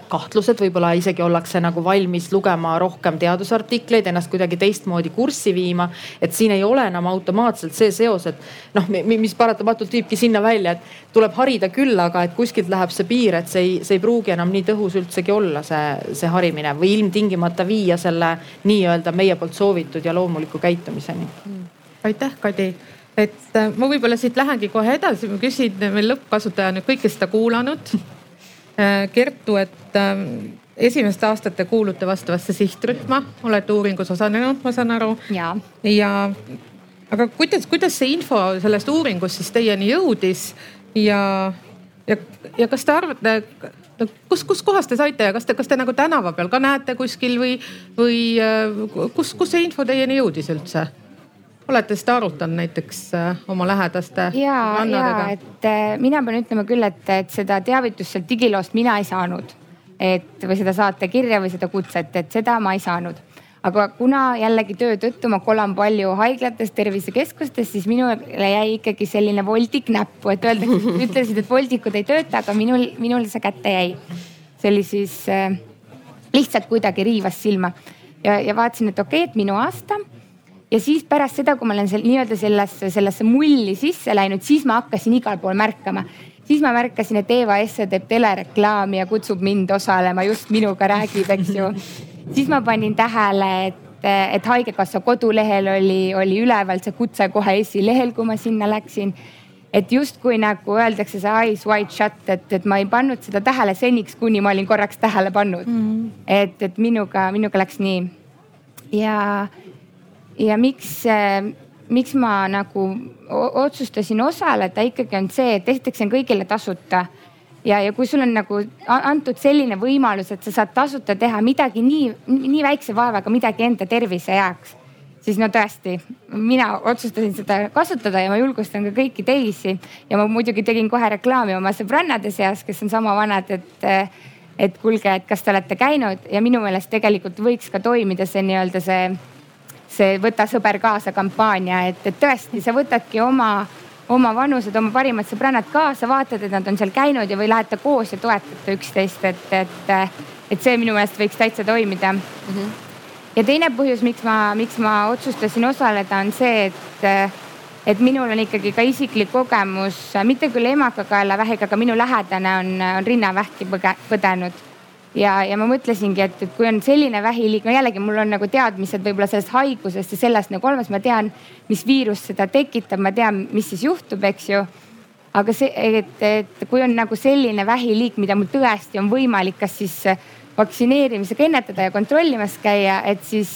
kahtlused, võib-olla isegi ollakse nagu valmis lugema rohkem teadusartikleid, ennast kuidagi teistmoodi kurssi viima. et siin ei ole enam automaatselt see seos, et noh, mis paratamatult viibki sinna välja, et tuleb harida küll, aga et kuskilt läheb see piir, et see ei, see ei pruugi enam nii tõhus üldsegi olla, see, see harimine või ilmtingimata viia selle nii-öelda meie poolt soovitud ja loomuliku käitumiseni. aitäh, Kadi et äh, ma võib-olla siit lähengi kohe edasi, ma küsin, meil lõppkasutaja nüüd kõike seda kuulanud. Äh, Kertu, et ähm, esimeste aastate kuulute vastavasse sihtrühma, olete uuringus osalenud, ma saan aru. ja, ja aga kuidas, kuidas see info sellest uuringust siis teieni jõudis ja, ja, ja kas te arvate, no kus, kus kohas te saite ja kas te, kas te nagu tänava peal ka näete kuskil või, või äh, kus, kus see info teieni jõudis üldse? Olete seda arutanud näiteks äh, oma lähedaste? ja, ja et äh, mina pean ütlema küll, et, et seda teavitust sealt digiloost mina ei saanud. et või seda saatekirja või seda kutset, et seda ma ei saanud aga kuna jällegi töö tõttu ma kolan palju haiglates, tervisekeskustes, siis minule jäi ikkagi selline voldik näppu, et öeldakse, ütlesid, et voldikud ei tööta, aga minul, minul see kätte jäi. see oli siis äh, lihtsalt kuidagi riivas silma ja, ja vaatasin, et okei okay,, et minu aasta ja siis pärast seda, kui ma olen seal nii-öelda sellesse, sellesse mulli sisse läinud, siis ma hakkasin igal pool märkama. siis ma märkasin, et Eva Esse teeb telereklaami ja kutsub mind osalema, just minuga räägib, eks ju siis ma panin tähele, et, et Haigekassa kodulehel oli, oli üleval see kutse kohe esilehel, kui ma sinna läksin. et justkui nagu öeldakse see eyes wide shut, et, et ma ei pannud seda tähele seniks, kuni ma olin korraks tähele pannud mm. -hmm. et, et minuga, minuga läks nii. ja, ja miks miks ma nagu otsustasin osaleda ikkagi on see, et esiteks see on kõigile tasuta ja, ja kui sul on nagu antud selline võimalus, et sa saad tasuta teha midagi nii, nii väikse vaevaga, midagi enda tervise heaks, siis no tõesti, mina otsustasin seda kasutada ja ma julgustan ka kõiki teisi. ja ma muidugi tegin kohe reklaami oma sõbrannade seas, kes on sama vanad, et, et kuulge, et kas te olete käinud ja minu meelest tegelikult võiks ka toimida see nii-öelda see, see võta sõber kaasa kampaania, et, et tõesti, sa võtadki oma oma vanused, oma parimad sõbrannad kaasa, vaatad, et nad on seal käinud ja või lähete koos ja toetate üksteist, et, et, et see minu meelest võiks täitsa toimida mm. -hmm. ja teine põhjus, miks ma, miks ma otsustasin osaleda, on see, et, et minul on ikkagi ka isiklik kogemus, mitte küll emakakaelavähiga, aga minu lähedane on, on rinnavähki põdenud ja, ja ma mõtlesingi, et, et kui on selline vähiliik, no jällegi mul on nagu teadmised võib-olla sellest haigusest ja sellest nagu olemas, ma tean, mis viirus seda tekitab, ma tean, mis siis juhtub, eks ju. aga see, et, et kui on nagu selline vähiliik, mida mul tõesti on võimalik, kas siis vaktsineerimisega ennetada ja kontrollimas käia, et siis,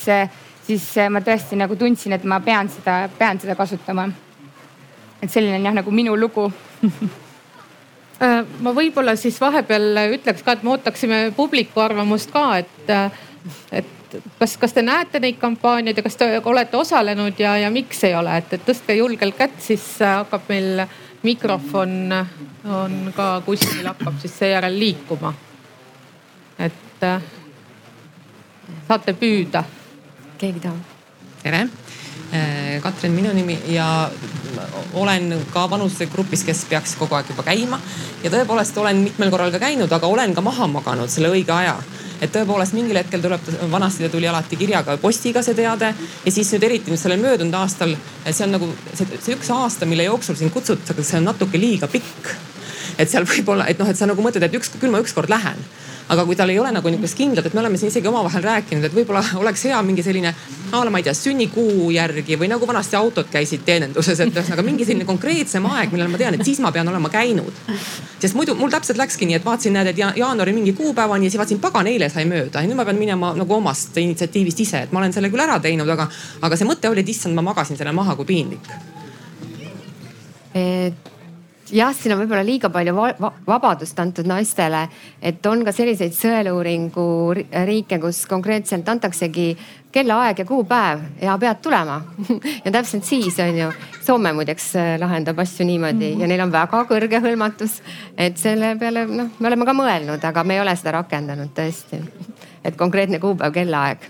siis ma tõesti nagu tundsin, et ma pean seda, pean seda kasutama. et selline on jah nagu minu lugu Äh, ma võib-olla siis vahepeal ütleks ka, et me ootaksime publiku arvamust ka, et, äh, et kas, kas te näete neid kampaaniaid ja kas te olete osalenud ja, ja miks ei ole, et, et tõstke julgelt kätt, siis äh, hakkab meil mikrofon on ka kuskil hakkab siis seejärel liikuma. et saate püüda. keegi tahab? tere Äh, Katrin minu nimi ja olen ka vanusegrupis, kes peaks kogu aeg juba käima. ja tõepoolest olen mitmel korral ka käinud, aga olen ka maha maganud selle õige aja et tõepoolest mingil hetkel tuleb, vanasti ta tuli alati kirjaga, postiga see teade ja siis nüüd eriti nüüd sellel möödunud aastal, see on nagu see, see üks aasta, mille jooksul sind kutsutakse, see on natuke liiga pikk. et seal võib-olla, et noh, et sa nagu mõtled, et üks, küll ma ükskord lähen aga kui tal ei ole nagu niisugust kindlat, et me oleme siin isegi omavahel rääkinud, et võib-olla oleks hea mingi selline ma ei tea, sünnikuu järgi või nagu vanasti autod käisid teeninduses, et ühesõnaga mingi selline konkreetsem aeg, millal ma tean, et siis ma pean olema käinud. sest muidu mul täpselt läkski nii, et vaatasin, näed, et jaanuari mingi kuupäevani ja siis vaatasin, pagan, eile sai mööda ja nüüd ma pean minema nagu omast initsiatiivist ise, et ma olen selle küll ära teinud, aga, aga see mõte oli, et issand, ma magasin selle maha, kui piinlik jah, siin on võib-olla liiga palju va vabadust antud naistele, et on ka selliseid sõeluuringu riike, kus konkreetselt antaksegi kellaaeg ja kuupäev ja pead tulema ja täpselt siis on ju. Soome muideks äh, lahendab asju niimoodi ja neil on väga kõrge hõlmatus. et selle peale noh, me oleme ka mõelnud, aga me ei ole seda rakendanud tõesti. et konkreetne kuupäev, kellaaeg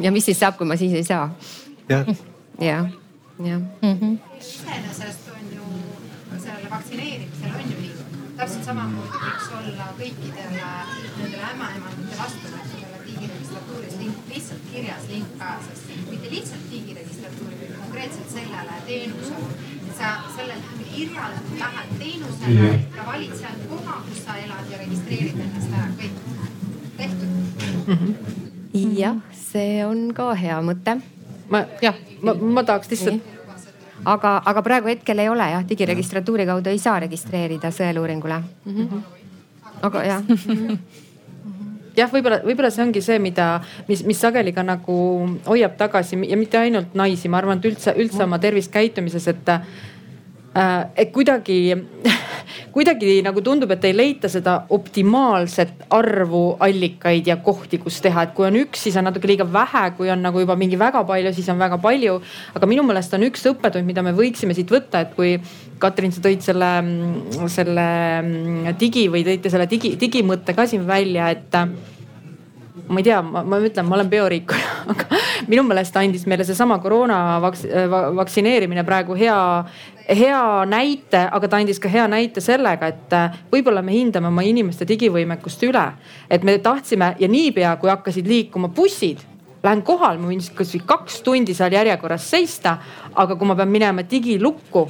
ja mis siis saab, kui ma siis ei saa ja.. jah, jah. Mhm. iseenesest vaktsineerimisel on ju nii. Täpselt samamoodi võiks olla kõikidele nendele ämmaemadate vastuvõttudele digiregistratuuris link, lihtsalt kirjas link kaasas. mitte lihtsalt digiregistratuuri, vaid konkreetselt sellele teenusele. sa sellel kirjal lähed teenusele ja valid sealt koha, kus sa elad ja registreerid ennast ära, kõik tehtud. -hmm. jah, see on ka hea mõte. ma jah, ma, ma tahaks lihtsalt aga, aga praegu hetkel ei ole jah, digiregistratuuri kaudu ei saa registreerida sõeluuringule mm. -hmm. aga jah jah, võib-olla, võib-olla see ongi see, mida, mis, mis sageli ka nagu hoiab tagasi ja mitte ainult naisi, ma arvan, et üldse, üldse oma tervisekäitumises, et et kuidagi, kuidagi nagu tundub, et ei leita seda optimaalset arvu allikaid ja kohti, kus teha, et kui on üks, siis on natuke liiga vähe, kui on nagu juba mingi väga palju, siis on väga palju. aga minu meelest on üks õppetund, mida me võiksime siit võtta, et kui Katrin, sa tõid selle, selle digi või tõite selle digi, digimõtte ka siin välja, et ma ei tea, ma, ma ütlen, ma olen bioriikuja, aga minu meelest andis meile seesama koroona vaks, vaktsineerimine praegu hea, hea näite, aga ta andis ka hea näite sellega, et äh, võib-olla me hindame oma inimeste digivõimekust üle. et me tahtsime ja niipea, kui hakkasid liikuma bussid, lähen kohal, ma võin kasvõi kaks tundi seal järjekorras seista, aga kui ma pean minema digilukku,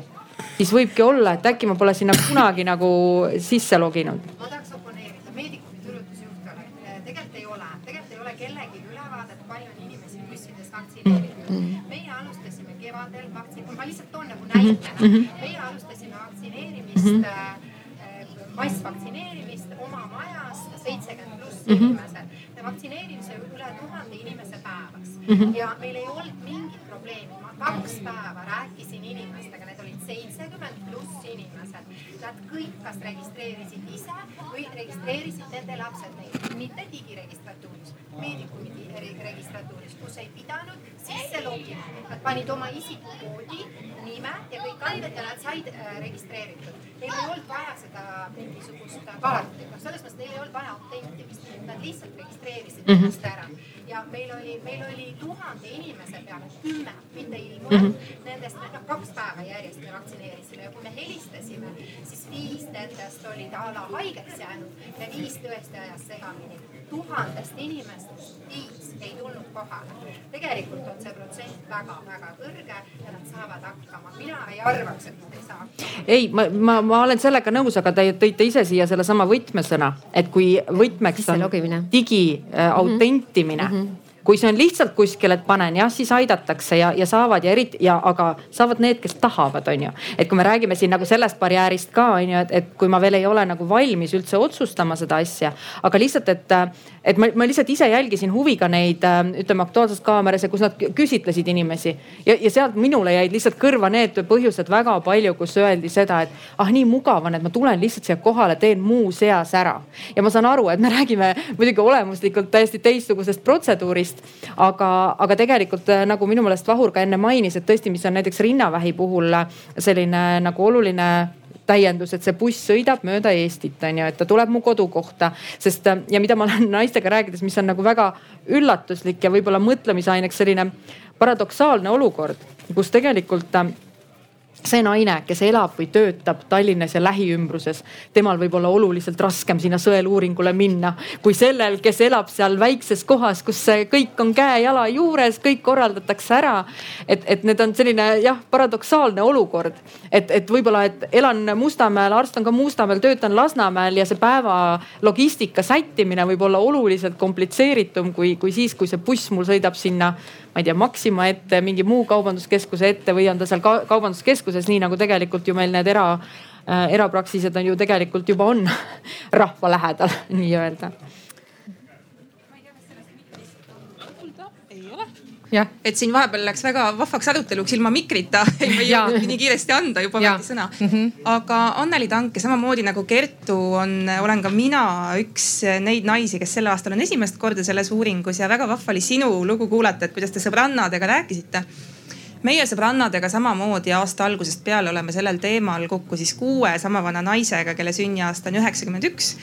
siis võibki olla, et äkki ma pole sinna kunagi nagu sisse loginud. ma tahaks oponeerida, meedikumi turundusjuht olen, tegelikult ei ole, tegelikult ei ole kellelgi ülevaadet, palju on inimesi bussides vaktsineeritud mm. -hmm. meie alustasime kevadel vaktsiin, ma näitena mm. -hmm. meie alustasime vaktsineerimist mm, -hmm. massvaktsineerimist oma majas, seitsekümmend pluss mm -hmm. inimesed. me vaktsineerisime üle tuhande inimese päevas mm -hmm. ja meil ei olnud mingit probleemi. ma kaks päeva rääkisin inimestega, need olid seitsekümmend pluss inimesed. Nad kõik kas registreerisid ise või registreerisid nende lapsed neid, mitte digiregistratuuris, meedikumi registratuuris, kus ei pidanud sisse logima. Nad panid oma isikukoodi, nime ja kõik andmed ja nad said äh, registreeritud. Neil ei olnud vaja seda mingisugust kaarti, noh, selles mõttes neil ei olnud vaja autentimist, nad lihtsalt registreerisid mm -hmm. ennast ära ja meil oli, meil oli tuhande inimese peale kümme, mitte ilmunud mm. -hmm. Nendest noh, kaks päeva järjest me vaktsineerisime ja kui me helistasime, siis viis nendest olid a la haigeks jäänud ja viis tõesti ajas segamini. Tuhandest inimestest viis ei tulnud kohale. tegelikult on see protsent väga-väga kõrge ja nad saavad hakkama. mina ei arvaks, et nad ei saa hakkama. ei, ma, ma, ma olen sellega nõus, aga te tõite ise siia sellesama võtmesõna, et kui võtmeks on digi äh, autentimine mm. -hmm kui see on lihtsalt kuskil, et panen jah, siis aidatakse ja, ja saavad ja eriti ja, aga saavad need, kes tahavad, on ju. et kui me räägime siin nagu sellest barjäärist ka on ju, et, et kui ma veel ei ole nagu valmis üldse otsustama seda asja, aga lihtsalt, et, et ma, ma lihtsalt ise jälgisin huviga neid ütleme Aktuaalses Kaameras ja kus nad küsitlesid inimesi ja, ja sealt minule jäid lihtsalt kõrva need põhjused väga palju, kus öeldi seda, et ah nii mugav on, et ma tulen lihtsalt siia kohale, teen muu seas ära. ja ma saan aru, et me räägime muidugi olemuslikult täiesti teistsugusest protseduurist aga, aga tegelikult äh, nagu minu meelest Vahur ka enne mainis, et tõesti, mis on näiteks rinnavähi puhul äh, selline nagu oluline täiendus, et see buss sõidab mööda Eestit, on ju, et ta tuleb mu kodukohta. sest äh, ja mida ma olen naistega rääkides, mis on nagu väga üllatuslik ja võib-olla mõtlemisaineks selline paradoksaalne olukord, kus tegelikult see naine, kes elab või töötab Tallinnas ja lähiümbruses, temal võib olla oluliselt raskem sinna sõeluuringule minna kui sellel, kes elab seal väikses kohas, kus kõik on käe-jala juures, kõik korraldatakse ära. et, et need on selline jah, paradoksaalne olukord, et, et võib-olla, et elan Mustamäel, arst on ka Mustamäel, töötan Lasnamäel ja see päeva logistika sättimine võib olla oluliselt komplitseeritum kui, kui siis, kui see buss mul sõidab sinna ma ei tea, Maxima ette, mingi muu kaubanduskeskuse ette või on ta seal ka kaubanduskeskuses, nii nagu tegelikult ju meil need era äh,, erapraksised on ju tegelikult juba on rahva lähedal nii-öelda et siin vahepeal läks väga vahvaks aruteluks ilma mikrita. Ei ma ei jõudnud nii kiiresti anda, juba võeti sõna. Mm. -hmm. aga Anneli Tank ja samamoodi nagu Kertu on, olen ka mina üks neid naisi, kes sel aastal on esimest korda selles uuringus ja väga vahva oli sinu lugu kuulata, et kuidas te sõbrannadega rääkisite. Meie sõbrannadega samamoodi aasta algusest peale oleme sellel teemal kokku siis kuue sama vana naisega, kelle sünniaasta on üheksakümmend üks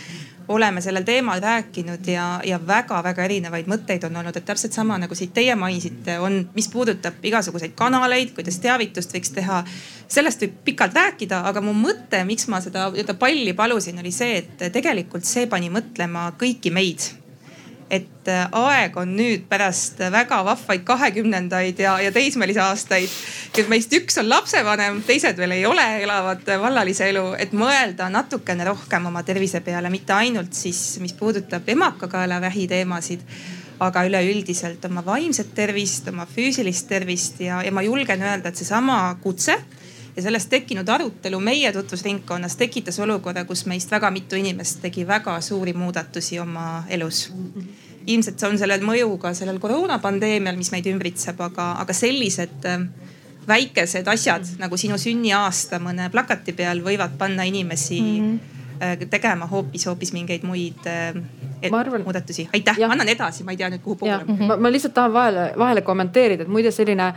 oleme sellel teemal rääkinud ja, ja väga-väga erinevaid mõtteid on olnud, et täpselt sama nagu siit teie mainisite, on, mis puudutab igasuguseid kanaleid, kuidas teavitust võiks teha. sellest võib pikalt rääkida, aga mu mõte, miks ma seda palli palusin, oli see, et tegelikult see pani mõtlema kõiki meid et äh, aeg on nüüd pärast väga vahvaid kahekümnendaid ja, ja teismelisi aastaid, et meist üks on lapsevanem, teised veel ei ole, elavad vallalise elu, et mõelda natukene rohkem oma tervise peale, mitte ainult siis, mis puudutab emakakaelavähi teemasid aga üleüldiselt oma vaimset tervist, oma füüsilist tervist ja, ja ma julgen öelda, et seesama kutse ja sellest tekkinud arutelu meie tutvusringkonnas tekitas olukorra, kus meist väga mitu inimest tegi väga suuri muudatusi oma elus. ilmselt see on sellel mõju ka sellel koroonapandeemial, mis meid ümbritseb, aga, aga sellised äh, väikesed asjad nagu sinu sünniaasta mõne plakati peal võivad panna inimesi mm -hmm tegema hoopis, hoopis mingeid muid et, arvan, muudatusi. aitäh, annan edasi, ma ei tea nüüd kuhu poole. Ma, ma lihtsalt tahan vahele, vahele kommenteerida, et muide selline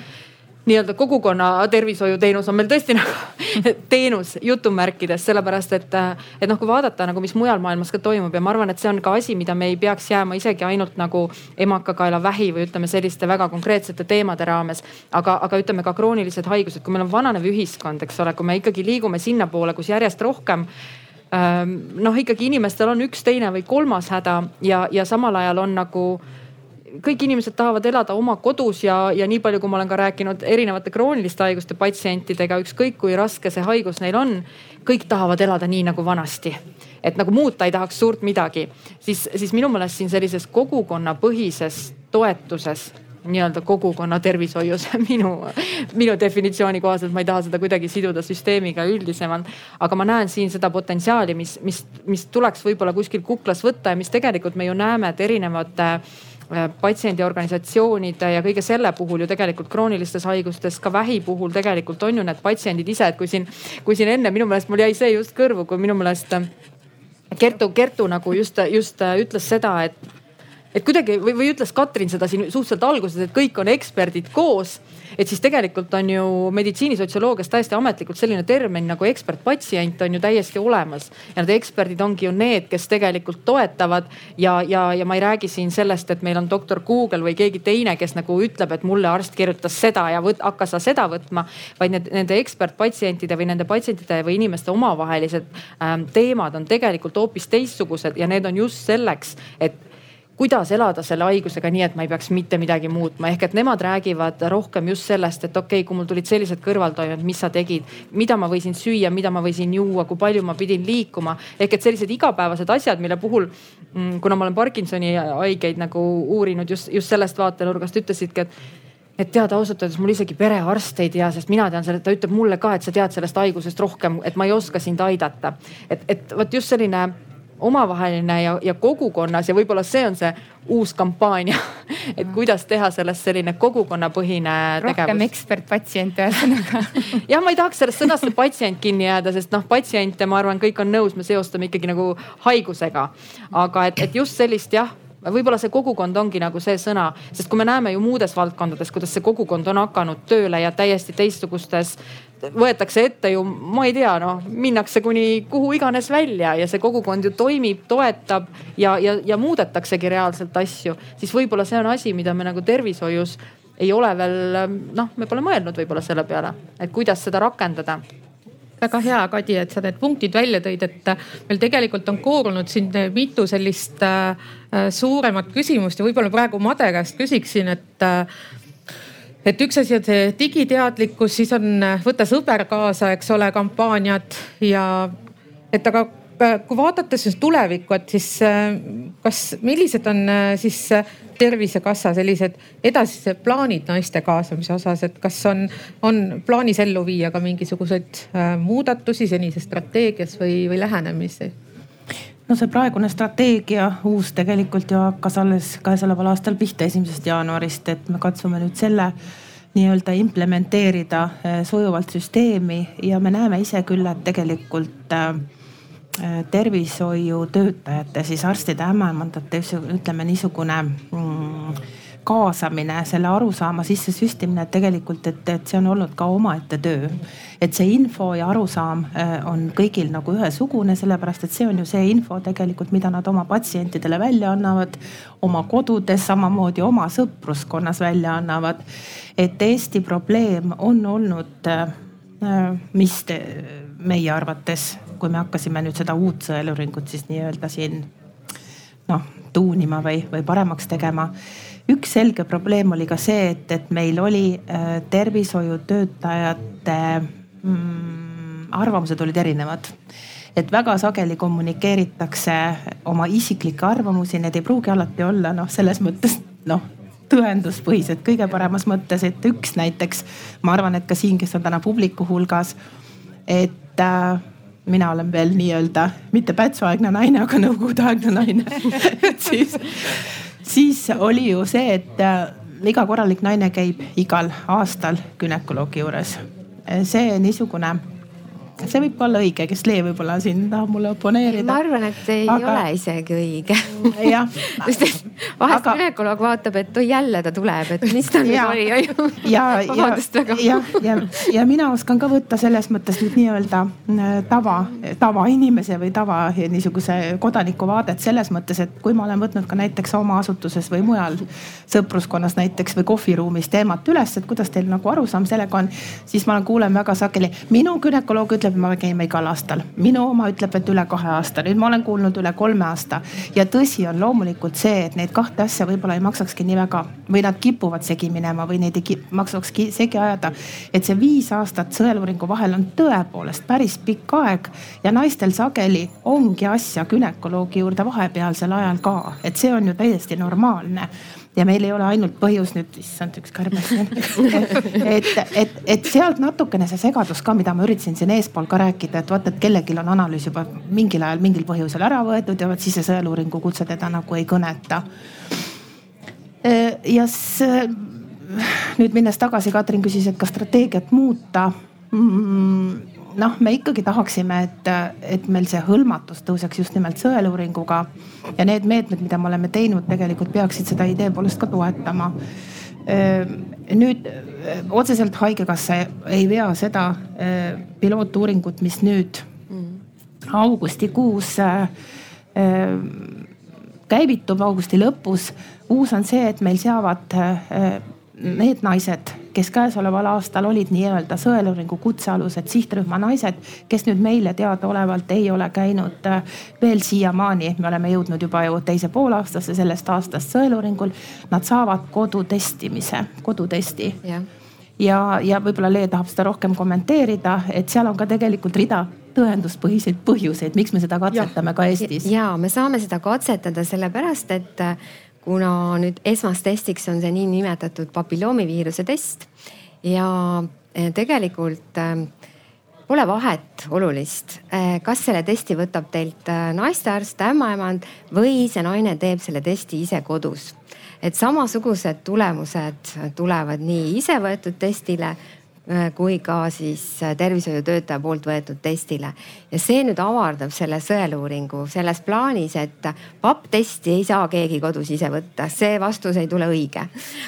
nii-öelda kogukonna tervishoiuteenus on meil tõesti nagu teenus jutumärkides, sellepärast et, et noh, kui vaadata nagu, mis mujal maailmas ka toimub ja ma arvan, et see on ka asi, mida me ei peaks jääma isegi ainult nagu emakakaelavähi või ütleme selliste väga konkreetsete teemade raames. aga, aga ütleme ka kroonilised haigused, kui meil on vananev ühiskond, eks ole, kui me ikkagi liigume sinnapoole, kus järjest rohkem ähm, noh, ikkagi inimestel on üks, teine või kolmas häda ja, ja samal ajal on nagu kõik inimesed tahavad elada oma kodus ja, ja nii palju, kui ma olen ka rääkinud erinevate krooniliste haiguste patsientidega, ükskõik kui raske see haigus neil on, kõik tahavad elada nii nagu vanasti. et nagu muuta ei tahaks suurt midagi, siis, siis minu meelest siin sellises kogukonnapõhises toetuses nii-öelda kogukonna tervishoius minu, minu definitsiooni kohaselt, ma ei taha seda kuidagi siduda süsteemiga üldisemalt. aga ma näen siin seda potentsiaali, mis, mis, mis tuleks võib-olla kuskil kuklas võtta ja mis tegelikult me ju näeme, et erinevate äh, patsiendiorganisatsioonide ja kõige selle puhul ju tegelikult kroonilistes haigustes, ka vähi puhul tegelikult on ju need patsiendid ise, et kui siin, kui siin enne minu meelest mul jäi see just kõrvu, kui minu meelest äh, Kertu, Kertu nagu just, just äh, ütles seda, et et kuidagi või, või ütles Katrin seda siin suhteliselt alguses, et kõik on eksperdid koos. et siis tegelikult on ju meditsiinisotsioloogias täiesti ametlikult selline termin nagu ekspertpatsient on ju täiesti olemas. ja need eksperdid ongi ju need, kes tegelikult toetavad ja, ja, ja ma ei räägi siin sellest, et meil on doktor Google või keegi teine, kes nagu ütleb, et mulle arst kirjutas seda ja võt, hakka sa seda võtma. vaid need, nende ekspertpatsientide või nende patsientide või inimeste omavahelised ähm, teemad on tegelikult hoopis teistsugused ja need on just selleks, et kuidas elada selle haigusega nii, et ma ei peaks mitte midagi muutma. ehk et nemad räägivad rohkem just sellest, et okei okay,, kui mul tulid sellised kõrvaltoimed, mis sa tegid, mida ma võisin süüa, mida ma võisin juua, kui palju ma pidin liikuma. ehk et sellised igapäevased asjad, mille puhul, mm, kuna ma olen Parkinsoni haigeid nagu uurinud just, just sellest vaatenurgast, ütlesidki, et et tead, ausalt öeldes mul isegi perearst ei tea, sest mina tean selle, ta ütleb mulle ka, et sa tead sellest haigusest rohkem, et ma ei oska sind aidata. et, et vot just selline omavaheline ja, ja kogukonnas ja võib-olla see on see uus kampaania et kuidas teha sellest selline kogukonnapõhine tegevus. rohkem ekspert-patsient ühesõnaga jah, ma ei tahaks sellest sõnast patsient kinni jääda, sest noh, patsiente, ma arvan, kõik on nõus, me seostame ikkagi nagu haigusega. aga et, et just sellist jah võib-olla see kogukond ongi nagu see sõna, sest kui me näeme ju muudes valdkondades, kuidas see kogukond on hakanud tööle ja täiesti teistsugustes võetakse ette ju, ma ei tea, noh, minnakse kuni kuhu iganes välja ja see kogukond ju toimib, toetab ja, ja, ja muudetaksegi reaalselt asju, siis võib-olla see on asi, mida me nagu tervishoius ei ole veel noh, me pole mõelnud võib-olla selle peale, et kuidas seda rakendada. Väga hea, Kadi, et sa need punktid välja tõid, et meil tegelikult on koorunud siin mitu sellist äh, suuremat küsimust ja võib-olla praegu Made käest küsiksin, et äh, et üks asi on see digiteadlikkus, siis on äh, võta sõber kaasa, eks ole, kampaaniad ja et aga äh, kui vaadata siis tulevikku, et siis äh, kas, millised on siis tervisekassa sellised edasised plaanid naiste kaasamise osas, et kas on, on plaanis ellu viia ka mingisuguseid muudatusi senises strateegias või, või lähenemisi? No see praegune strateegia uus tegelikult ju hakkas alles käesoleval aastal pihta esimesest jaanuarist, et me katsume nüüd selle nii-öelda implementeerida eh, sujuvalt süsteemi ja me näeme ise küll, et tegelikult äh, tervishoiutöötajate, siis arstide, ämmaemandate, ütleme niisugune mm, kaasamine, selle arusaama sisse süstimine, et tegelikult, et, et see on olnud ka omaette töö. et see info ja arusaam äh, on kõigil nagu ühesugune, sellepärast et see on ju see info tegelikult, mida nad oma patsientidele välja annavad, oma kodudes, samamoodi oma sõpruskonnas välja annavad. et Eesti probleem on olnud, äh, mis te, meie arvates, kui me hakkasime nüüd seda uut sõeluuringut siis nii-öelda siin noh tuunima või, või paremaks tegema üks selge probleem oli ka see, et, et meil oli äh, tervishoiutöötajate mm, arvamused olid erinevad. Et väga sageli kommunikeeritakse oma isiklikke arvamusi, need ei pruugi alati olla noh, selles mõttes noh tõenduspõhised. Kõige paremas mõttes, et üks näiteks, ma arvan, et ka siin, kes on täna publiku hulgas, et äh, mina olen veel nii-öelda mitte pätsuaegne naine, aga nõukogudeaegne naine. Et siis, siis oli ju see, et äh, iga korralik naine käib igal aastal günekoloogi juures. see niisugune see võib ka olla õige, kes Lee võib-olla siin tahab mulle oponeerida. ma arvan, et see ei aga... ole isegi õige. jah. sest vahest aga... gümnakoloog vaatab, et oi jälle ta tuleb, et mis tal nüüd oli, on ju. ja, ja, ja, ja, ja mina oskan ka võtta selles mõttes nüüd nii-öelda äh, tava, tavainimese või tava niisuguse kodaniku vaadet selles mõttes, et kui ma olen võtnud ka näiteks oma asutuses või mujal sõpruskonnas näiteks või kohviruumis teemat üles, et kuidas teil nagu arusaam sellega on, siis ma kuulen väga sageli, minu gümnakoloog ütleb ütleb, me käime igal aastal. minu oma ütleb, et üle kahe aasta, nüüd ma olen kuulnud üle kolme aasta. ja tõsi on loomulikult see, et neid kahte asja võib-olla ei maksakski nii väga või nad kipuvad segi minema või neid ei maksakski segi ajada. et see viis aastat sõeluuringu vahel on tõepoolest päris pikk aeg ja naistel sageli ongi asja günekoloogi juurde vahepealsel ajal ka, et see on ju täiesti normaalne ja meil ei ole ainult põhjus nüüd, issand, üks kärbes et, et, et sealt natukene see segadus ka, mida ma üritasin siin eespool ka rääkida, et vaata, et kellelgi on analüüs juba mingil ajal mingil põhjusel ära võetud ja vot siis see sõeluuringu kutse teda nagu ei kõneta. ja nüüd minnes tagasi, Katrin küsis, et kas strateegiat muuta mm, noh, me ikkagi tahaksime, et, et meil see hõlmatus tõuseks just nimelt sõeluuringuga. ja need meetmed, mida me oleme teinud, tegelikult peaksid seda idee poolest ka toetama. nüüd otseselt haigekassa ei vea seda pilootuuringut, mis nüüd augustikuus käivitub, augusti lõpus. uus on see, et meil seavad need naised kes käesoleval aastal olid nii-öelda sõeluuringu kutsealused sihtrühma naised, kes nüüd meile teadaolevalt ei ole käinud äh, veel siiamaani, me oleme jõudnud juba ju teise poolaastasse sellest aastast sõeluuringul. Nad saavad kodutestimise, kodutesti yeah. ja, ja võib-olla Lee tahab seda rohkem kommenteerida, et seal on ka tegelikult rida tõenduspõhiseid põhjuseid, miks me seda katsetame ja. ka Eestis. ja me saame seda katsetada sellepärast, et kuna nüüd esmastestiks on see niinimetatud papilloomiviiruse test ja eh, tegelikult eh, pole vahet olulist, eh, kas selle testi võtab teilt naistearst, ämmaemand või see naine teeb selle testi ise kodus. et samasugused tulemused tulevad nii ise võetud testile kui ka siis äh, tervishoiutöötaja poolt võetud testile. ja see nüüd avardab selle sõeluuringu selles plaanis, et papp-testi ei saa keegi kodus ise võtta, see vastus ei tule õige.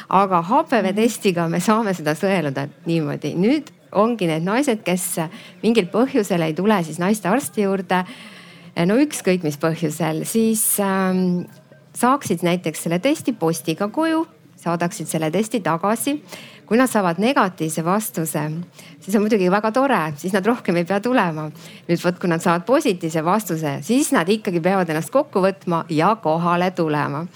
aga HPV testiga me saame seda sõeluda niimoodi. nüüd ongi need naised, kes mingil põhjusel ei tule siis naistearsti juurde. no ükskõik mis põhjusel, siis ähm, saaksid näiteks selle testi postiga koju, saadaksid selle testi tagasi kui nad saavad negatiivse vastuse, siis on muidugi väga tore, siis nad rohkem ei pea tulema. nüüd vot, kui nad saavad positiivse vastuse, siis nad ikkagi peavad ennast kokku võtma ja kohale tulema.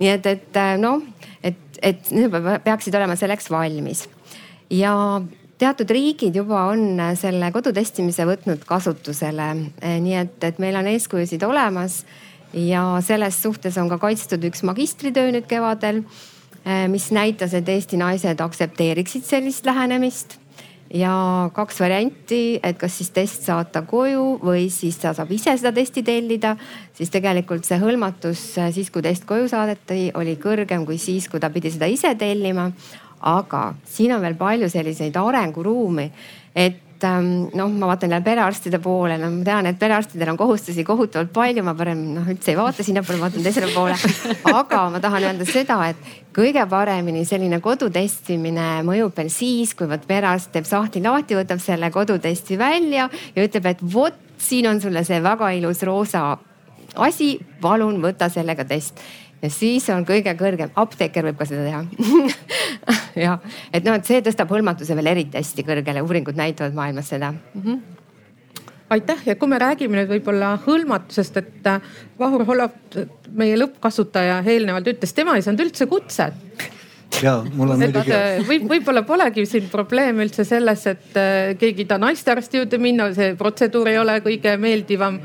nii et, et noh, et, et need peaksid olema selleks valmis ja teatud riigid juba on selle kodutestimise võtnud kasutusele, nii et, et meil on eeskujusid olemas ja selles suhtes on ka kaitstud üks magistritöö nüüd kevadel Äh, mis näitas, et Eesti naised aktsepteeriksid sellist lähenemist ja kaks varianti, et kas siis test saata koju või siis ta saab ise seda testi tellida. siis tegelikult see hõlmatus äh, siis, kui test koju saadeti, oli kõrgem kui siis, kui ta pidi seda ise tellima. aga siin on veel palju selliseid arenguruumi, et et ähm, noh, ma vaatan jälle perearstide poole, no ma tean, et perearstidel on kohustusi kohutavalt palju, ma parem noh üldse ei vaata sinnapoole, vaatan teisele poole. aga ma tahan öelda seda, et kõige paremini selline kodutestimine mõjub veel siis, kui vot perearst teeb sahtli lahti, võtab selle kodutesti välja ja ütleb, et vot siin on sulle see väga ilus roosa asi, palun võta sellega test ja siis on kõige kõrgem, apteeker võib ka seda teha jah, et noh, et see tõstab hõlmatuse veel eriti hästi kõrgele, uuringud näitavad maailmas seda mm. -hmm aitäh ja kui me räägime nüüd võib-olla hõlmatusest, et äh, Vahur Holov, meie lõppkasutaja eelnevalt ütles, tema ei saanud üldse kutset ja mul on muidugi. Võib, võib-olla polegi siin probleem üldse selles, et äh, keegi ei taha naistearsti juurde minna, see protseduur ei ole kõige meeldivam.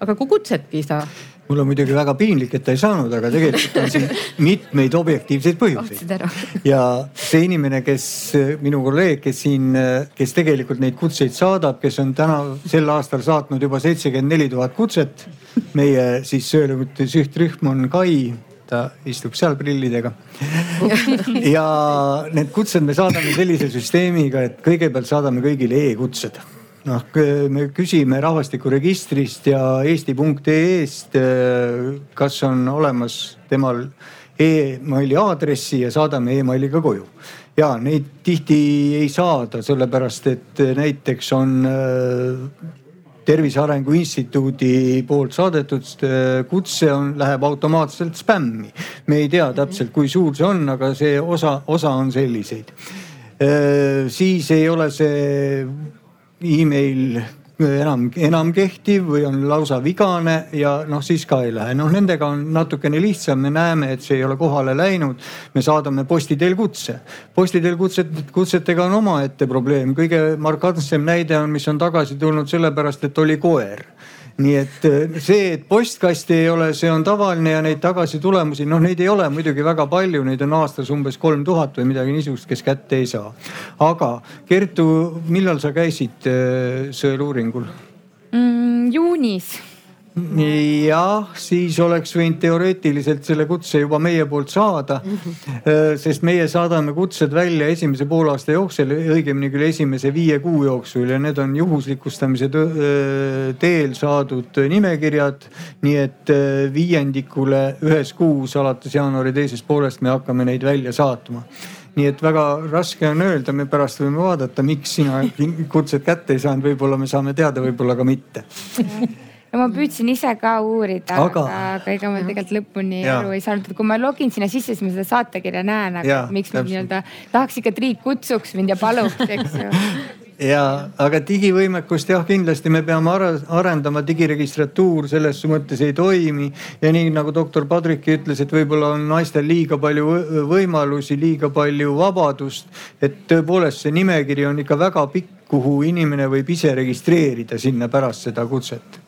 Aga kui kutsetki ei saa mul on muidugi väga piinlik, et ta ei saanud, aga tegelikult on siin mitmeid objektiivseid põhjuseid. ja see inimene, kes minu kolleeg, kes siin, kes tegelikult neid kutseid saadab, kes on täna sel aastal saatnud juba seitsekümmend neli tuhat kutset. meie siis sööleõhutuse sihtrühm on Kai ta istub seal prillidega. ja need kutsed me saadame sellise süsteemiga, et kõigepealt saadame kõigile e-kutsed noh, me küsime rahvastikuregistrist ja eesti.ee-st, kas on olemas temal emaili aadressi ja saadame emailiga koju. ja neid tihti ei saada, sellepärast et näiteks on äh, Tervise Arengu Instituudi poolt saadetud äh, kutse on, läheb automaatselt spämmi. me ei tea täpselt, kui suur see on, aga see osa, osa on selliseid. Äh, siis ei ole see email enam, enam kehtiv või on lausa vigane ja noh, siis ka ei lähe. noh, nendega on natukene lihtsam, me näeme, et see ei ole kohale läinud. me saadame posti teel kutse. posti teel kutset, kutsetega on omaette probleem. kõige markantsem näide on, mis on tagasi tulnud sellepärast, et oli koer nii et äh, see, et postkasti ei ole, see on tavaline ja neid tagasitulemusi, noh, neid ei ole muidugi väga palju, neid on aastas umbes kolm tuhat või midagi niisugust, kes kätte ei saa. aga Kertu, millal sa käisid äh, sõeluuringul mm,? juunis jah, siis oleks võinud teoreetiliselt selle kutse juba meie poolt saada. Äh, sest meie saadame kutsed välja esimese poolaasta jooksul, õigemini küll esimese viie kuu jooksul ja need on juhuslikustamise äh, teel saadud nimekirjad. nii et äh, viiendikule ühes kuus alates jaanuari teisest poolest me hakkame neid välja saatma nii et väga raske on öelda, me pärast võime vaadata, miks sina kutset kätte ei saanud, võib-olla me saame teada, võib-olla ka mitte no ma püüdsin ise ka uurida, aga, aga ega ma tegelikult lõpuni ja. aru ei saanud, et kui ma login sinna sisse, siis ma seda saatekirja näen, aga ja, miks ma nii-öelda tahaks ikka, et riik kutsuks mind ja paluks, eks ju ja, aga digivõimekust jah, kindlasti me peame arendama, digiregistratuur selles mõttes ei toimi. ja nii nagu doktor Padrik ütles, et võib-olla on naistel liiga palju võimalusi, liiga palju vabadust. et tõepoolest see nimekiri on ikka väga pikk, kuhu inimene võib ise registreerida sinna pärast seda kutset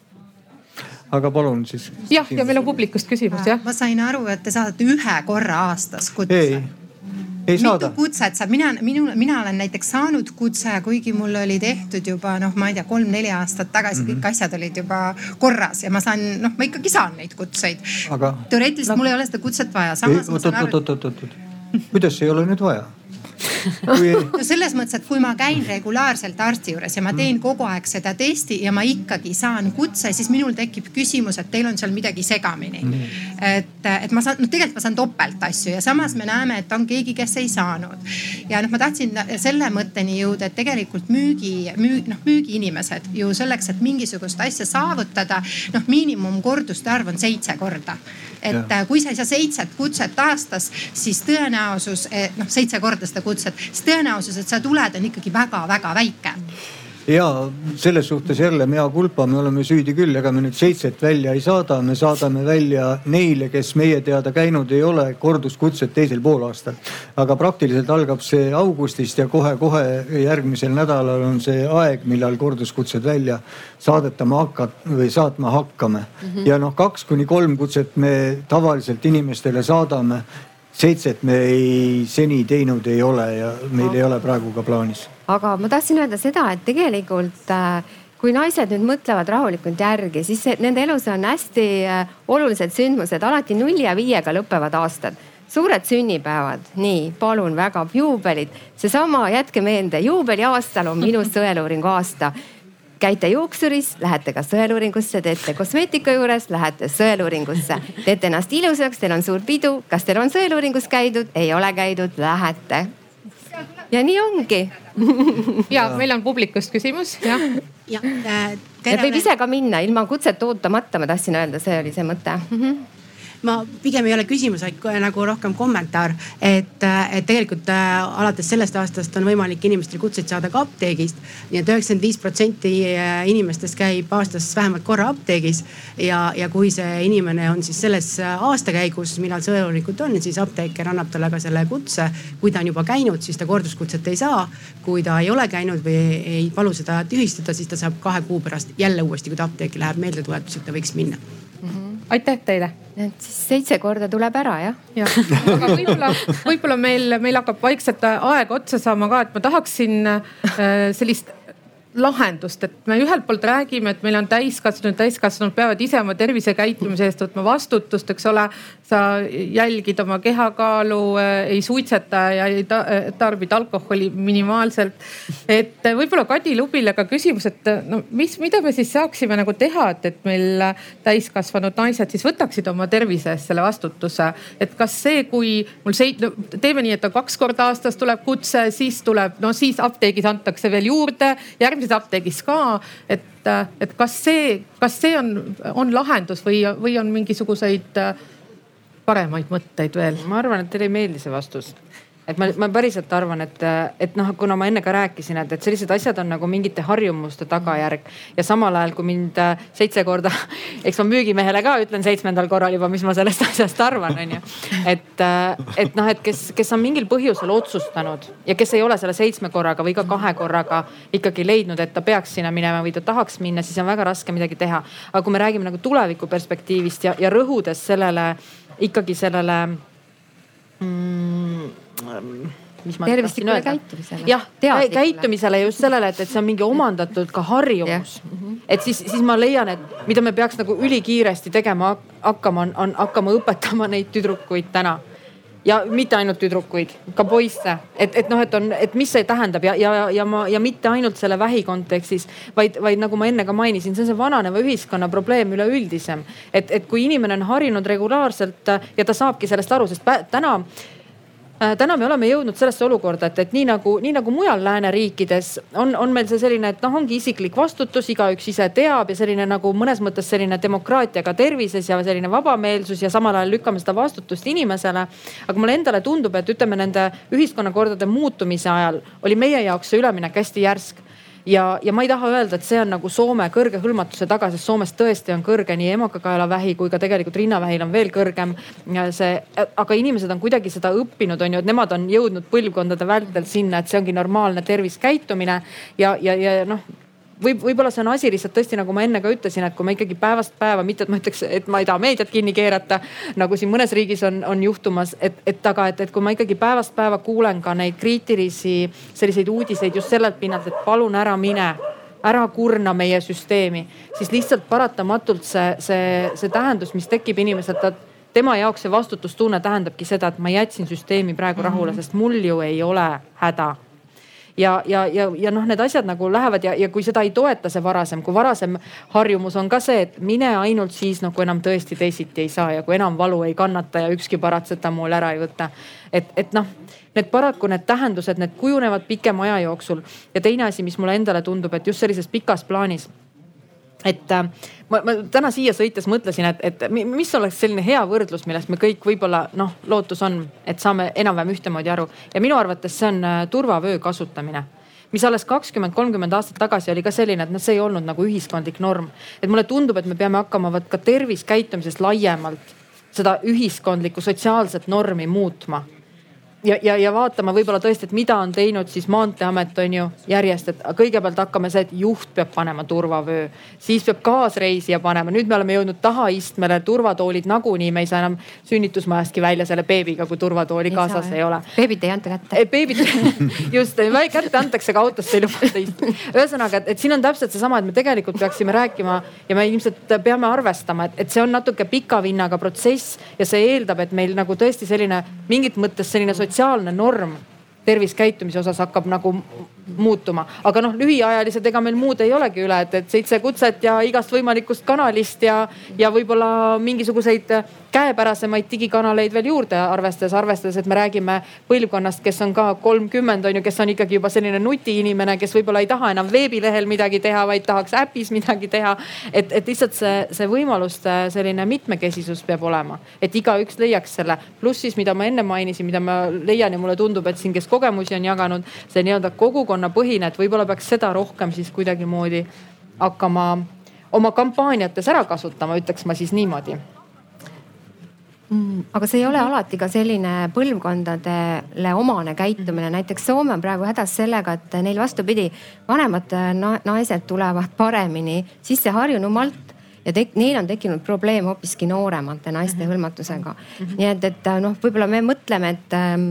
aga palun siis. jah, ja meil on publikust küsimus jah. ma sain aru, et te saadate ühe korra aastas kutse. ei, ei saada. mitu kutset saab, mina, minu, mina olen näiteks saanud kutse, kuigi mul oli tehtud juba noh, ma ei tea, kolm-neli aastat tagasi mm -hmm. kõik asjad olid juba korras ja ma saan, noh, ma ikkagi saan neid kutseid aga.... teoreetiliselt no. mul ei ole seda kutset vaja. oot, oot, oot, oot, oot, kuidas ei ole nüüd vaja? Kui... no selles mõttes, et kui ma käin regulaarselt arsti juures ja ma teen kogu aeg seda testi ja ma ikkagi saan kutse, siis minul tekib küsimus, et teil on seal midagi segamini. Mm.. et, et ma saan, noh tegelikult ma saan topelt asju ja samas me näeme, et on keegi, kes ei saanud. ja noh, ma tahtsin selle mõtteni jõuda, et tegelikult müügi, müü-, noh müügiinimesed ju selleks, et mingisugust asja saavutada, noh miinimumkorduste arv on seitse korda et ja. kui sa ei saa seitset kutset aastas, siis tõenäosus, noh seitse korda seda kutset, siis tõenäosus, et sa tuled, on ikkagi väga-väga väike ja selles suhtes jälle mea culpa, me oleme süüdi küll, ega me nüüd seitset välja ei saada, me saadame välja neile, kes meie teada käinud ei ole, korduskutset teisel poolaastal. aga praktiliselt algab see augustist ja kohe-kohe järgmisel nädalal on see aeg, millal korduskutsed välja saadetama hakkad või saatma hakkame mm. -hmm. ja noh, kaks kuni kolm kutset me tavaliselt inimestele saadame seitset me ei, seni teinud ei ole ja meil ei ole praegu ka plaanis. Aga ma tahtsin öelda seda, et tegelikult äh, kui naised nüüd mõtlevad rahulikult järgi, siis nende elus on hästi äh, olulised sündmused, alati nulli ja viiega lõppevad aastad. Suured sünnipäevad, nii palun väga, juubelid, seesama, jätke meelde, juubeliaastal on minu sõeluuringu aasta. Käite juuksuris, lähete ka sõeluuringusse, teete kosmeetika juures, lähete sõeluuringusse, teete ennast ilusaks, teil on suur pidu. kas teil on sõeluuringus käidud, ei ole käidud, lähete. Ja nii ongi ja meil on publikust küsimus, jah. ja, äh, ja võib ise ka minna ilma kutset ootamata, ma tahtsin öelda, see oli see mõte mm. -hmm ma pigem ei ole küsimus, vaid nagu rohkem kommentaar. et, et tegelikult äh, alates sellest aastast on võimalik inimestel kutseid saada ka apteegist. nii et üheksakümmend viis protsenti äh, inimestest käib aastas vähemalt korra apteegis. ja, ja kui see inimene on siis selles äh, aastakäigus, millal sõeluuringud on, siis apteeker annab talle ka selle kutse. kui ta on juba käinud, siis ta korduskutset ei saa. kui ta ei ole käinud või ei palu seda tühistada, siis ta saab kahe kuu pärast jälle uuesti, kui ta apteeki läheb, meeldetuletuseks, et ta võiks minna aitäh teile et siis seitse korda tuleb ära jah. jah, aga võib-olla, võib-olla meil, meil hakkab vaikselt aeg otsa saama ka, et ma tahaksin äh, sellist lahendust, et me ühelt poolt räägime, et meil on täiskasvanud, täiskasvanud peavad ise oma tervisekäitumise eest võtma vastutust, eks ole. Sa jälgid oma kehakaalu, äh, ei suitseta ja ei äh, tarbid alkoholi minimaalselt. et äh, võib-olla Kadi Lubile ka küsimus, et no mis, mida me siis saaksime nagu teha, et, et meil täiskasvanud naised siis võtaksid oma tervise eest selle vastutuse. et kas see, kui mul seit-, no teeme nii, et kaks korda aastas tuleb kutse, siis tuleb, no siis apteegis antakse veel juurde järgmise teises apteegis ka. et, et kas see, kas see on, on lahendus või, või on mingisuguseid paremaid mõtteid veel? ma arvan, et teile ei meeldi see vastus et ma, ma päriselt arvan, et, et noh, kuna ma enne ka rääkisin, et, et sellised asjad on nagu mingite harjumuste tagajärg ja samal ajal, kui mind äh, seitse korda, eks ma müügimehele ka ütlen seitsmendal korral juba, mis ma sellest asjast arvan, onju. et, äh, et noh, et kes, kes on mingil põhjusel otsustanud ja kes ei ole selle seitsme korraga või ka kahe korraga ikkagi leidnud, et ta peaks sinna minema või ta tahaks minna, siis on väga raske midagi teha. aga kui me räägime nagu tuleviku perspektiivist ja, ja rõhudes sellele ikkagi sellele mm, ma tahtsin öelda. jah, käitumisele just sellele, et, et see on mingi omandatud ka harjumus. et siis, siis ma leian, et mida me peaks nagu ülikiiresti tegema hakkama, on, on hakkama õpetama neid tüdrukuid täna ja mitte ainult tüdrukuid, ka poisse, et, et noh, et on, et mis see tähendab ja, ja, ja ma ja mitte ainult selle vähi kontekstis, vaid, vaid nagu ma enne ka mainisin, see on see vananeva ühiskonna probleem üleüldisem. et, et kui inimene on harjunud regulaarselt ja ta saabki sellest aru, sest täna Äh, täna me oleme jõudnud sellesse olukorda, et, et nii nagu, nii nagu mujal lääneriikides on, on meil see selline, et noh, ongi isiklik vastutus, igaüks ise teab ja selline nagu mõnes mõttes selline demokraatia ka tervises ja selline vabameelsus ja samal ajal lükkame seda vastutust inimesele. aga mulle endale tundub, et ütleme nende ühiskonnakordade muutumise ajal oli meie jaoks see üleminek hästi järsk ja, ja ma ei taha öelda, et see on nagu Soome kõrge hõlmatuse taga, sest Soomes tõesti on kõrge nii emakakaelavähi kui ka tegelikult rinnavähil on veel kõrgem. see, aga inimesed on kuidagi seda õppinud, on ju, et nemad on jõudnud põlvkondade vältel sinna, et see ongi normaalne terviskäitumine ja, ja, ja noh võib, võib-olla see on asi lihtsalt tõesti, nagu ma enne ka ütlesin, et kui me ikkagi päevast päeva, mitte et ma ütleks, et ma ei taha meediat kinni keerata, nagu siin mõnes riigis on, on juhtumas, et, et aga, et, et kui ma ikkagi päevast päeva kuulen ka neid kriitilisi selliseid uudiseid just sellelt pinnalt, et palun ära mine ära kurna meie süsteemi, siis lihtsalt paratamatult see, see, see tähendus, mis tekib inimeselt, et tema jaoks see vastutustunne tähendabki seda, et ma jätsin süsteemi praegu rahule, mhm. sest mul ju ei ole häda ja, ja, ja, ja noh, need asjad nagu lähevad ja, ja kui seda ei toeta see varasem, kui varasem harjumus on ka see, et mine ainult siis nagu enam tõesti teisiti ei saa ja kui enam valu ei kannata ja ükski paratsetamool ära ei võta. et, et noh, need paraku need tähendused, need kujunevad pikema aja jooksul ja teine asi, mis mulle endale tundub, et just sellises pikas plaanis et äh, ma, ma täna siia sõites mõtlesin, et, et mis oleks selline hea võrdlus, millest me kõik võib-olla noh, lootus on, et saame enam-vähem ühtemoodi aru ja minu arvates see on äh, turvavöö kasutamine mis alles kakskümmend, kolmkümmend aastat tagasi oli ka selline, et noh, see ei olnud nagu ühiskondlik norm. et mulle tundub, et me peame hakkama vot ka terviskäitumises laiemalt seda ühiskondlikku sotsiaalset normi muutma ja, ja, ja vaatama võib-olla tõesti, et mida on teinud siis maanteeamet on ju järjest, et kõigepealt hakkame see, et juht peab panema turvavöö, siis peab kaasreisija panema, nüüd me oleme jõudnud tahaistmele, turvatoolid nagunii, me ei saa enam sünnitusmajastki välja selle beebiga, kui turvatooli ei kaasas saa, ei ole. beebit ei anta kätte. beebit just, kätte antakse, aga autosse ei lubata istuda. ühesõnaga, et siin on täpselt seesama, et me tegelikult peaksime rääkima ja me ilmselt peame arvestama, et, et see on natuke pika vinnaga protsess ja see eeldab, et meil nagu tõesti selline mingit mõttes selline sotsiaalne sotsiaalne norm terviskäitumise osas hakkab nagu muutuma. aga noh, lühiajalised, ega meil muud ei olegi üle, et, et seitse kutset ja igast võimalikust kanalist ja, ja võib-olla mingisuguseid käepärasemaid digikanaleid veel juurde arvestades, arvestades, et me räägime põlvkonnast, kes on ka kolmkümmend on ju, kes on ikkagi juba selline nutiinimene, kes võib-olla ei taha enam veebilehel midagi teha, vaid tahaks äpis midagi teha. et, et lihtsalt see, see võimaluste selline mitmekesisus peab olema, et igaüks leiaks selle. pluss siis, mida ma enne mainisin, mida ma leian ja mulle tundub, et siin, kes kogemusi on jaganud, see nii-öelda kogukonnapõhine, et võib-olla peaks seda rohkem siis kuidagimoodi hakkama oma kampaaniates ära kasutama, ütleks ma siis niimoodi mm,. aga see ei ole alati ka selline põlvkondadele omane käitumine, näiteks Soome on praegu hädas sellega, et neil vastupidi, vanemad naised tulevad paremini sisse harjunumalt ja tek, neil on tekkinud probleem hoopiski nooremate naiste mm -hmm. hõlmatusega mm. -hmm. nii et, et noh, võib-olla me mõtleme, et ähm,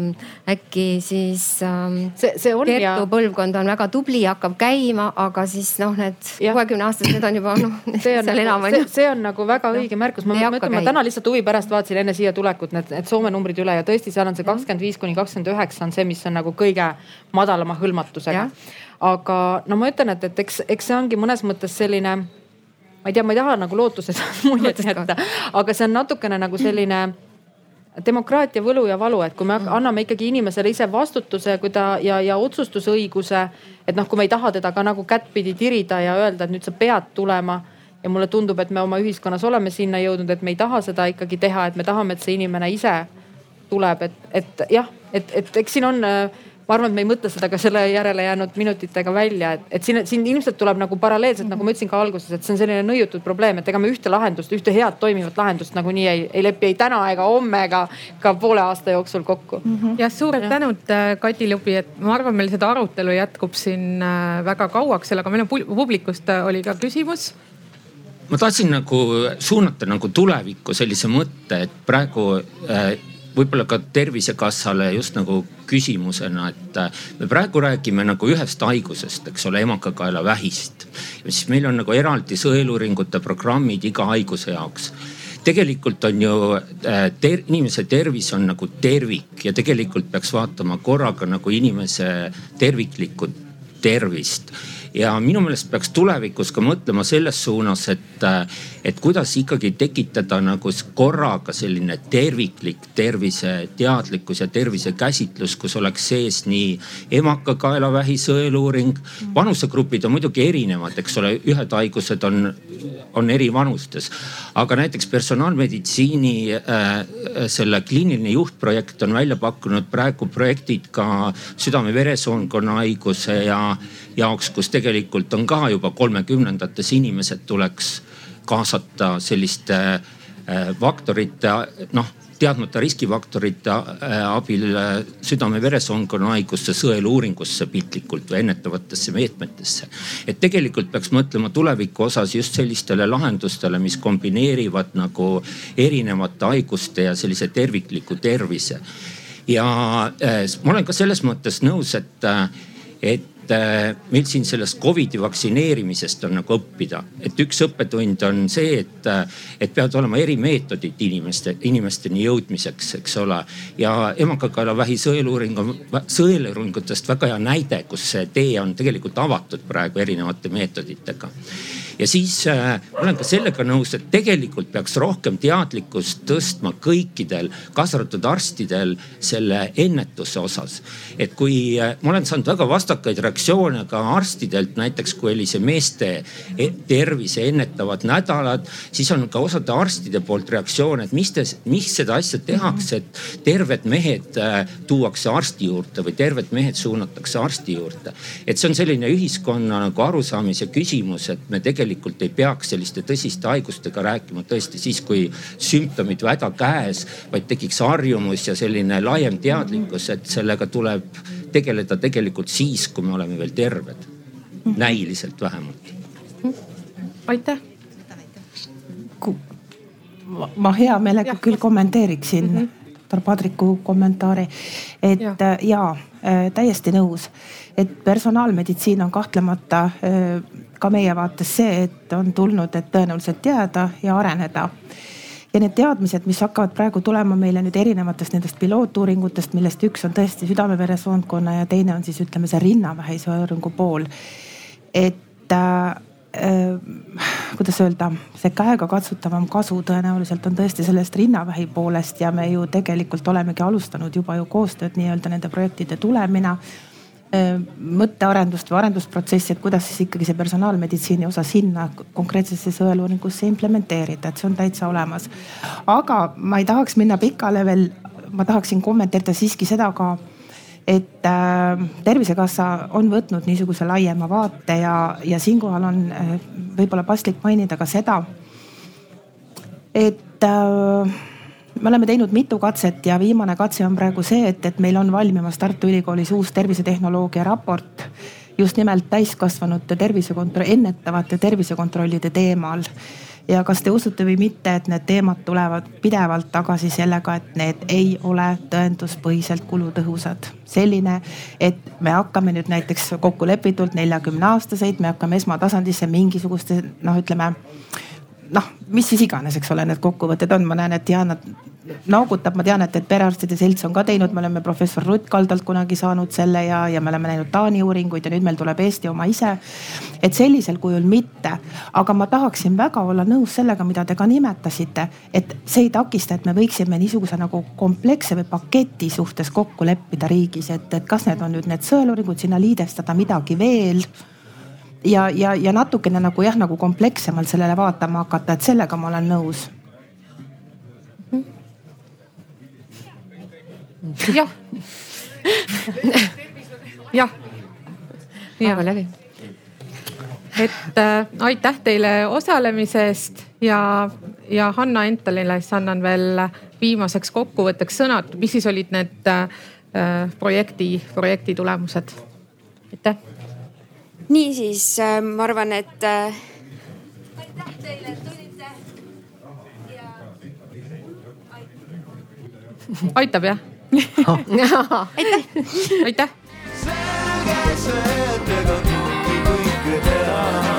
äkki siis ähm, see, see on Kertu ja... põlvkond on väga tubli, hakkab käima, aga siis noh, need kuuekümne aastased, need on juba noh. see on, nagu, see, on nagu väga õige märkus, ma mõtlen, ma täna lihtsalt huvi pärast vaatasin enne siia tulekut need, need Soome numbrid üle ja tõesti, seal on see kakskümmend viis kuni kakskümmend üheksa on see, mis on nagu kõige madalama hõlmatusega. aga no ma ütlen, et, et eks, eks see ongi mõnes mõttes selline, ma ei tea, ma ei taha nagu lootuses muljet jätta, aga see on natukene nagu selline demokraatia võlu ja valu, et kui me anname ikkagi inimesele ise vastutuse, kui ta ja, ja otsustusõiguse, et noh, kui me ei taha teda ka nagu kättpidi tirida ja öelda, et nüüd sa pead tulema ja mulle tundub, et me oma ühiskonnas oleme sinna jõudnud, et me ei taha seda ikkagi teha, et me tahame, et see inimene ise tuleb, et, et jah, et, et eks siin on ma arvan, et me ei mõtle seda ka selle järele jäänud minutitega välja, et, et siin, siin ilmselt tuleb nagu paralleelselt, nagu ma ütlesin ka alguses, et see on selline nõiutud probleem, et ega me ühte lahendust, ühte head toimivat lahendust nagunii ei, ei lepi ei täna ega homme ega ka poole aasta jooksul kokku mm. -hmm. jah, suured tänud äh, Kati Lubi, et ma arvan, meil seda arutelu jätkub siin äh, väga kauaks, aga meil on publikust äh, oli ka küsimus ma tahtsin nagu suunata nagu tulevikku sellise mõtte, et praegu äh, võib-olla ka Tervisekassale just nagu küsimusena, et äh, me praegu räägime nagu ühest haigusest, eks ole, emakakaelavähist. siis meil on nagu eraldi sõeluuringute programmid iga haiguse jaoks tegelikult on ju äh, ter, inimese tervis on nagu tervik ja tegelikult peaks vaatama korraga nagu inimese terviklikku tervist ja minu meelest peaks tulevikus ka mõtlema selles suunas, et, et kuidas ikkagi tekitada nagu korraga selline terviklik terviseteadlikkus ja tervisekäsitlus, kus oleks sees nii emakakaelavähi sõeluuring. vanusegrupid on muidugi erinevad, eks ole, ühed haigused on, on eri vanustes. aga näiteks personaalmeditsiini äh, selle kliiniline juhtprojekt on välja pakkunud praegu projektid ka südame-veresoonkonna haiguse ja jaoks, kus tegelikult on ka juba kolmekümnendates inimesed tuleks kaasata selliste äh, faktorite, noh teadmata riskifaktorite äh, abil äh, südame-veresoonkonna haiguste sõeluuringusse piltlikult või ennetavatesse meetmetesse. et tegelikult peaks mõtlema tuleviku osas just sellistele lahendustele, mis kombineerivad nagu erinevate haiguste ja sellise tervikliku tervise. ja äh, ma olen ka selles mõttes nõus, et, et et äh, meil siin sellest Covidi vaktsineerimisest on nagu õppida, et üks õppetund on see, et, äh, et peavad olema erimeetodid inimeste, inimesteni jõudmiseks, eks ole. ja emakakaelavähi sõeluuring on, sõeluuringutest väga hea näide, kus see tee on tegelikult avatud praegu erinevate meetoditega ja siis äh, olen ka sellega nõus, et tegelikult peaks rohkem teadlikkust tõstma kõikidel, kaasa arvatud arstidel selle ennetuse osas. et kui äh, ma olen saanud väga vastakaid reaktsioone ka arstidelt, näiteks kui oli see meeste e-, tervise ennetavad nädalad, siis on ka osade arstide poolt reaktsioon, et mis te, miks seda asja tehakse, et terved mehed äh, tuuakse arsti juurde või terved mehed suunatakse arsti juurde. et see on selline ühiskonna nagu arusaamise küsimus, et me tegelikult tegelikult ei peaks selliste tõsiste haigustega rääkima tõesti siis, kui sümptomid või häda käes, vaid tekiks harjumus ja selline laiem teadlikkus, et sellega tuleb tegeleda tegelikult siis, kui me oleme veel terved. näiliselt vähemalt. aitäh ma hea meelega küll kommenteeriksin mm -hmm. Padriku kommentaari, et ja, ja äh, täiesti nõus, et personaalmeditsiin on kahtlemata äh, ka meie vaates see, et on tulnud, et tõenäoliselt jääda ja areneda. ja need teadmised, mis hakkavad praegu tulema meile nüüd erinevatest nendest pilootuuringutest, millest üks on tõesti südame-veresoonkonna ja teine on siis ütleme see rinnavähisõeluuringu pool. et äh, kuidas öelda, see käegakatsutavam kasu tõenäoliselt on tõesti sellest rinnavähi poolest ja me ju tegelikult olemegi alustanud juba ju koostööd nii-öelda nende projektide tulemina mõttearendust või arendusprotsessi, et kuidas siis ikkagi see personaalmeditsiini osa sinna konkreetsesse sõeluuringusse implementeerida, et see on täitsa olemas. aga ma ei tahaks minna pikale veel, ma tahaksin kommenteerida siiski seda ka, et äh, Tervisekassa on võtnud niisuguse laiema vaate ja, ja siinkohal on äh, võib-olla paslik mainida ka seda, et äh, me oleme teinud mitu katset ja viimane katse on praegu see, et, et meil on valmimas Tartu Ülikoolis uus tervisetehnoloogia raport just nimelt täiskasvanute tervisekontroll, ennetavate tervisekontrollide teemal. Ja kas te usute või mitte, et need teemad tulevad pidevalt tagasi sellega, et need ei ole tõenduspõhiselt kulutõhusad. selline, et me hakkame nüüd näiteks kokkulepitult neljakümne aastaseid, me hakkame esmatasandisse mingisuguste noh, ütleme noh, mis siis iganes, eks ole, need kokkuvõtted on, ma näen, et Diana noogutab, ma tean, et, et perearstide selts on ka teinud, me oleme professor Rutt Kaldalt kunagi saanud selle ja, ja me oleme näinud Taani uuringuid ja nüüd meil tuleb Eesti oma ise. et sellisel kujul mitte, aga ma tahaksin väga olla nõus sellega, mida te ka nimetasite, et see ei takista, et me võiksime niisuguse nagu kompleksse või paketi suhtes kokku leppida riigis, et, et kas need on nüüd need sõeluuringud, sinna liidestada midagi veel? Ja, ja, ja natukene nagu jah, nagu komplekssemalt sellele vaatama hakata, et sellega ma olen nõus jah. jah. päeva läbi. et äh, aitäh teile osalemise eest ja, ja Hanna Entalile siis annan veel viimaseks kokkuvõtteks sõnad, mis siis olid need äh, projekti, projekti tulemused? aitäh. niisiis äh, ma arvan, et äh.... aitäh teile, et tulite ja.... aitab jah aitäh. aitäh. selge see, et ega tundi kõike teha.